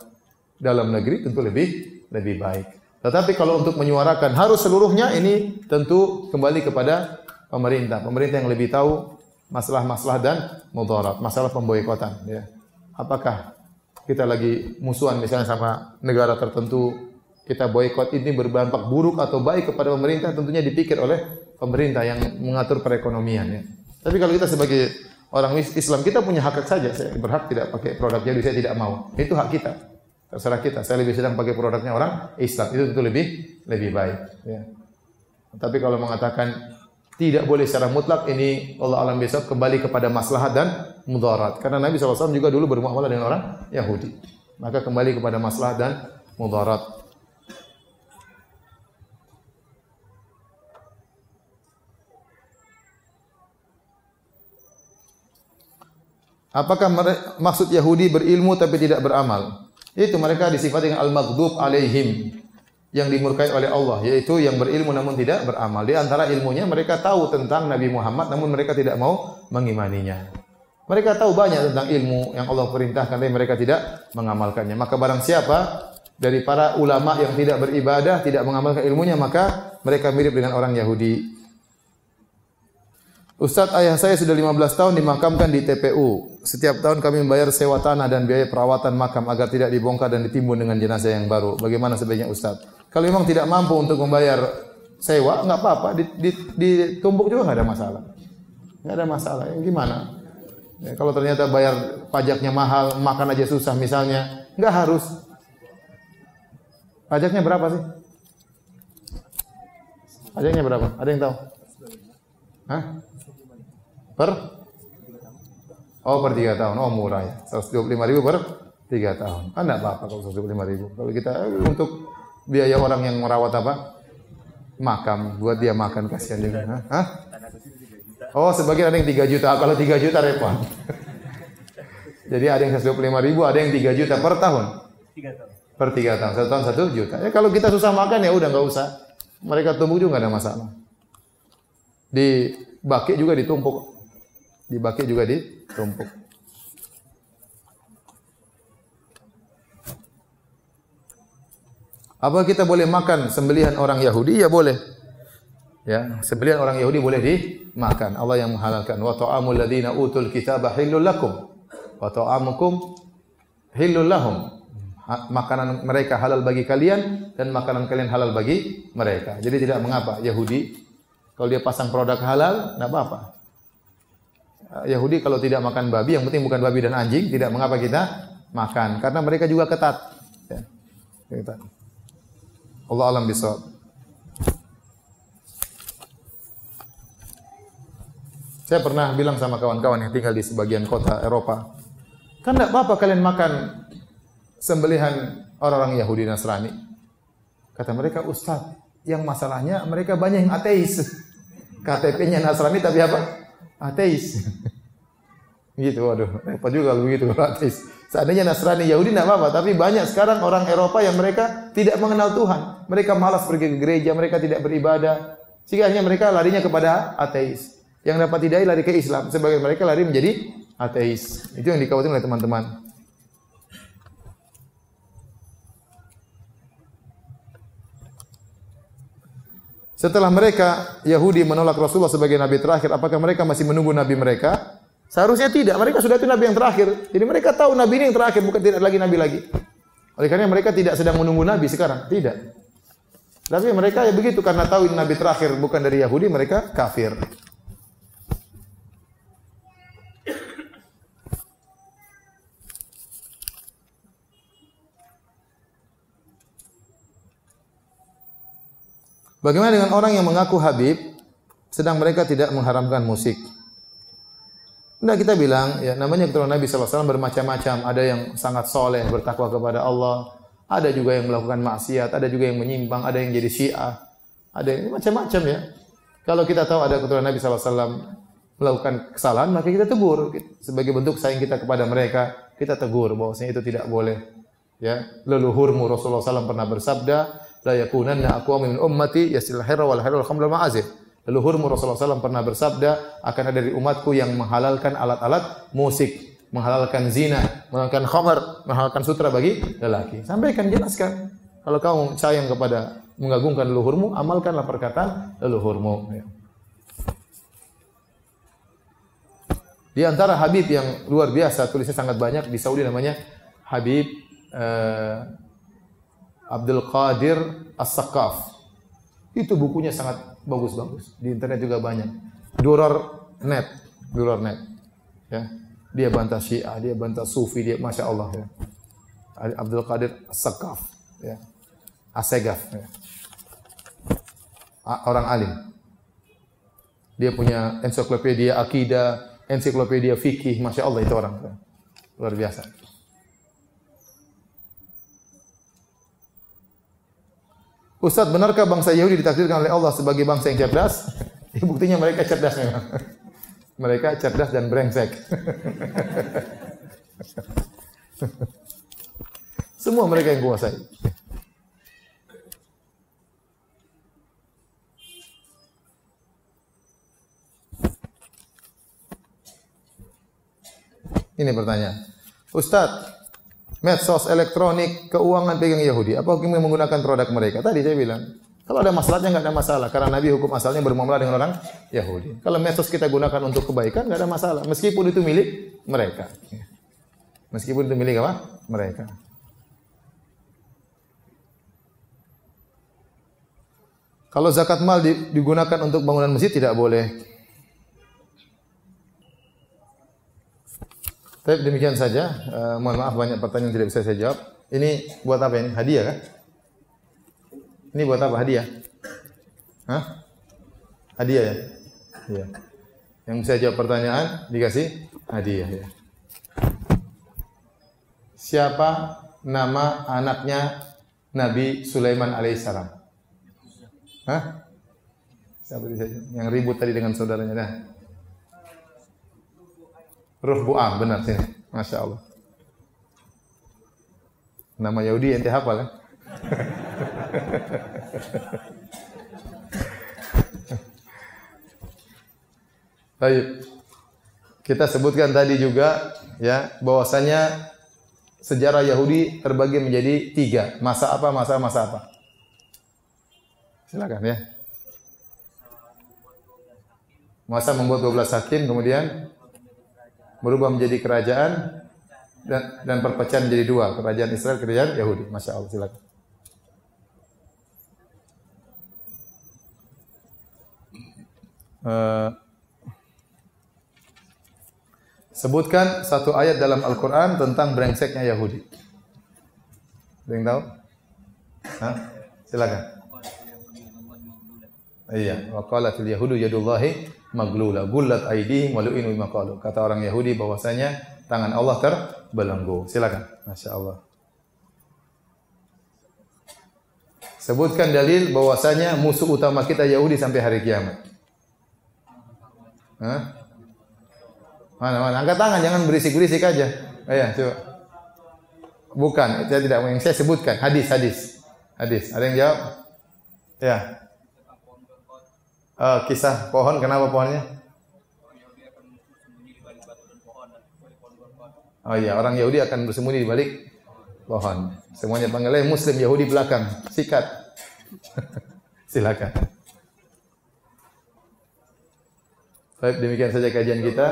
dalam negeri tentu lebih lebih baik. Tetapi kalau untuk menyuarakan harus seluruhnya ini tentu kembali kepada pemerintah. Pemerintah yang lebih tahu masalah-masalah dan mudarat, masalah pemboikotan ya. Apakah kita lagi musuhan misalnya sama negara tertentu, kita boikot ini berdampak buruk atau baik kepada pemerintah tentunya dipikir oleh pemerintah yang mengatur perekonomian ya. Tapi kalau kita sebagai orang Islam kita punya hak saja. Saya berhak tidak pakai produk jadi saya tidak mau. Itu hak kita. Terserah kita. Saya lebih sedang pakai produknya orang Islam. Itu tentu lebih lebih baik. Ya. Tapi kalau mengatakan tidak boleh secara mutlak ini Allah alam besok kembali kepada maslahat dan mudarat. Karena Nabi SAW juga dulu bermuamalah dengan orang Yahudi. Maka kembali kepada maslahat dan mudarat. Apakah maksud Yahudi berilmu tapi tidak beramal? Itu mereka disifati dengan al-maghdub alaihim yang dimurkai oleh Allah, yaitu yang berilmu namun tidak beramal. Di antara ilmunya mereka tahu tentang Nabi Muhammad namun mereka tidak mau mengimaninya. Mereka tahu banyak tentang ilmu yang Allah perintahkan tapi mereka tidak mengamalkannya. Maka barang siapa dari para ulama yang tidak beribadah, tidak mengamalkan ilmunya, maka mereka mirip dengan orang Yahudi. Ustadz ayah saya sudah 15 tahun dimakamkan di TPU. Setiap tahun kami membayar sewa tanah dan biaya perawatan makam agar tidak dibongkar dan ditimbun dengan jenazah yang baru. Bagaimana sebaiknya Ustadz? Kalau memang tidak mampu untuk membayar sewa, nggak apa-apa, ditumbuk juga nggak ada masalah. Nggak ada masalah. Yang gimana? Ya, kalau ternyata bayar pajaknya mahal, makan aja susah misalnya, nggak harus. Pajaknya berapa sih? Pajaknya berapa? Ada yang tahu? Hah? Per? Oh per tiga tahun. Oh murah ya. 125 ribu per tiga tahun. Ah enggak apa-apa kalau 125 ribu. Kalau kita eh, untuk biaya orang yang merawat apa? Makam. Buat dia makan kasihan juga. Hah? Oh sebagian ada yang 3 juta. Kalau 3 juta repot. Jadi ada yang 125 ribu, ada yang 3 juta per tahun. 3 tahun. Per 3 tahun. Satu tahun 1 juta. Ya kalau kita susah makan ya udah nggak usah. Mereka tumbuh juga nggak ada masalah. Di baki juga ditumpuk. Di baki juga ditumpuk. Apa kita boleh makan sembelihan orang Yahudi? Ya boleh. Ya, sembelihan orang Yahudi boleh dimakan. Allah yang menghalalkan. Wa ta'amul ladzina utul kitaba halul lakum wa ta'amukum halul lahum. Makanan mereka halal bagi kalian dan makanan kalian halal bagi mereka. Jadi tidak mengapa Yahudi kalau dia pasang produk halal, tidak apa-apa. Yahudi kalau tidak makan babi, yang penting bukan babi dan anjing, tidak mengapa kita makan karena mereka juga ketat. Ya. Ketat. Allah alam bisawab. Saya pernah bilang sama kawan-kawan yang tinggal di sebagian kota Eropa, kan tidak apa-apa kalian makan sembelihan orang-orang Yahudi Nasrani. Kata mereka, Ustaz, yang masalahnya mereka banyak yang ateis. KTP-nya Nasrani tapi apa? ateis. gitu, waduh, repot juga begitu kalau ateis. Seandainya Nasrani Yahudi tidak apa-apa, tapi banyak sekarang orang Eropa yang mereka tidak mengenal Tuhan. Mereka malas pergi ke gereja, mereka tidak beribadah. Sehingga hanya mereka larinya kepada ateis. Yang dapat hidayah lari ke Islam. Sebagai mereka lari menjadi ateis. Itu yang dikhawatirkan oleh teman-teman. Setelah mereka Yahudi menolak Rasulullah sebagai nabi terakhir, apakah mereka masih menunggu nabi mereka? Seharusnya tidak. Mereka sudah itu nabi yang terakhir. Jadi mereka tahu nabi ini yang terakhir, bukan tidak lagi nabi lagi. Oleh karena mereka tidak sedang menunggu nabi sekarang, tidak. Tapi mereka ya begitu karena tahu ini nabi terakhir bukan dari Yahudi, mereka kafir. Bagaimana dengan orang yang mengaku Habib sedang mereka tidak mengharamkan musik? Nah kita bilang ya namanya keturunan Nabi SAW bermacam-macam. Ada yang sangat soleh bertakwa kepada Allah. Ada juga yang melakukan maksiat. Ada juga yang menyimpang. Ada yang jadi syiah. Ada yang macam-macam ya. Kalau kita tahu ada keturunan Nabi SAW melakukan kesalahan, maka kita tegur. Sebagai bentuk sayang kita kepada mereka, kita tegur bahwasanya itu tidak boleh. Ya, leluhurmu Rasulullah SAW pernah bersabda, la yakunanna aqwamun min ummati yasil wal hirra wal khamr ma'azif. Leluhurmu Rasulullah SAW pernah bersabda, akan ada dari umatku yang menghalalkan alat-alat musik, menghalalkan zina, menghalalkan khamar, menghalalkan sutra bagi lelaki. Sampaikan, jelaskan. Kalau kamu sayang kepada mengagungkan leluhurmu, amalkanlah perkataan leluhurmu. Ya. Di antara Habib yang luar biasa, tulisnya sangat banyak di Saudi namanya Habib uh, Abdul Qadir As-Sakaf. Itu bukunya sangat bagus-bagus. Di internet juga banyak. Duror net, Duror net. Ya. Dia bantah Syiah, dia bantah Sufi, dia Masya Allah ya. Abdul Qadir Sakaf. Ya. Asegaf. Ya. Orang alim. Dia punya ensiklopedia akidah, ensiklopedia fikih, Masya Allah itu orang. Ya. Luar biasa. Ustaz, benarkah bangsa Yahudi ditakdirkan oleh Allah sebagai bangsa yang cerdas? Ya, buktinya mereka cerdas memang. Mereka cerdas dan brengsek. Semua mereka yang kuasai. Ini pertanyaan. Ustadz, medsos, elektronik, keuangan pegang Yahudi. Apa hukumnya menggunakan produk mereka? Tadi saya bilang, kalau ada masalahnya nggak ada masalah karena Nabi hukum asalnya bermuamalah dengan orang Yahudi. Kalau medsos kita gunakan untuk kebaikan nggak ada masalah meskipun itu milik mereka. Meskipun itu milik apa? Mereka. Kalau zakat mal digunakan untuk bangunan masjid tidak boleh. Tapi demikian saja. Uh, mohon maaf banyak pertanyaan yang tidak bisa saya jawab. Ini buat apa ini? Hadiah kan? Ini buat apa? Hadiah? Hah? Hadiah ya? Iya. Yang bisa jawab pertanyaan dikasih hadiah ya. Siapa nama anaknya Nabi Sulaiman alaihissalam? Hah? Siapa yang ribut tadi dengan saudaranya? Nah. Ruh Bu'am, benar sini. Masya Allah. Nama Yahudi ente hafal kan? Baik. Kita sebutkan tadi juga ya bahwasanya sejarah Yahudi terbagi menjadi tiga. Masa apa, masa masa apa. Silakan ya. Masa membuat 12 hakim, kemudian berubah menjadi kerajaan dan, dan perpecahan menjadi dua, kerajaan Israel, kerajaan Yahudi. Masya Allah, silakan. Uh, sebutkan satu ayat dalam Al-Quran tentang brengseknya Yahudi. Ada yang tahu? Hah? Silakan. Iya, wa qalatil yahudu yadullahi maglula gullat aidihim wa lu'inu bima qalu. Kata orang Yahudi bahwasanya tangan Allah terbelenggu. Silakan. Masya Allah. Sebutkan dalil bahwasanya musuh utama kita Yahudi sampai hari kiamat. Hah? Mana mana? Angkat tangan, jangan berisik-berisik aja. Ayo, coba. Bukan, saya tidak yang saya sebutkan hadis hadis. Hadis. Ada yang jawab? Ya. Uh, kisah pohon, kenapa pohonnya? Oh iya, orang Yahudi akan bersembunyi di balik pohon. Semuanya panggil eh, Muslim Yahudi belakang, sikat. Silakan. Baik, demikian saja kajian kita.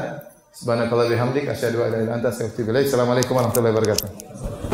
Subhanakallah bihamdik asyhadu an la ilaha illa anta astaghfiruka wa atubu ilaik. Assalamualaikum warahmatullahi wabarakatuh.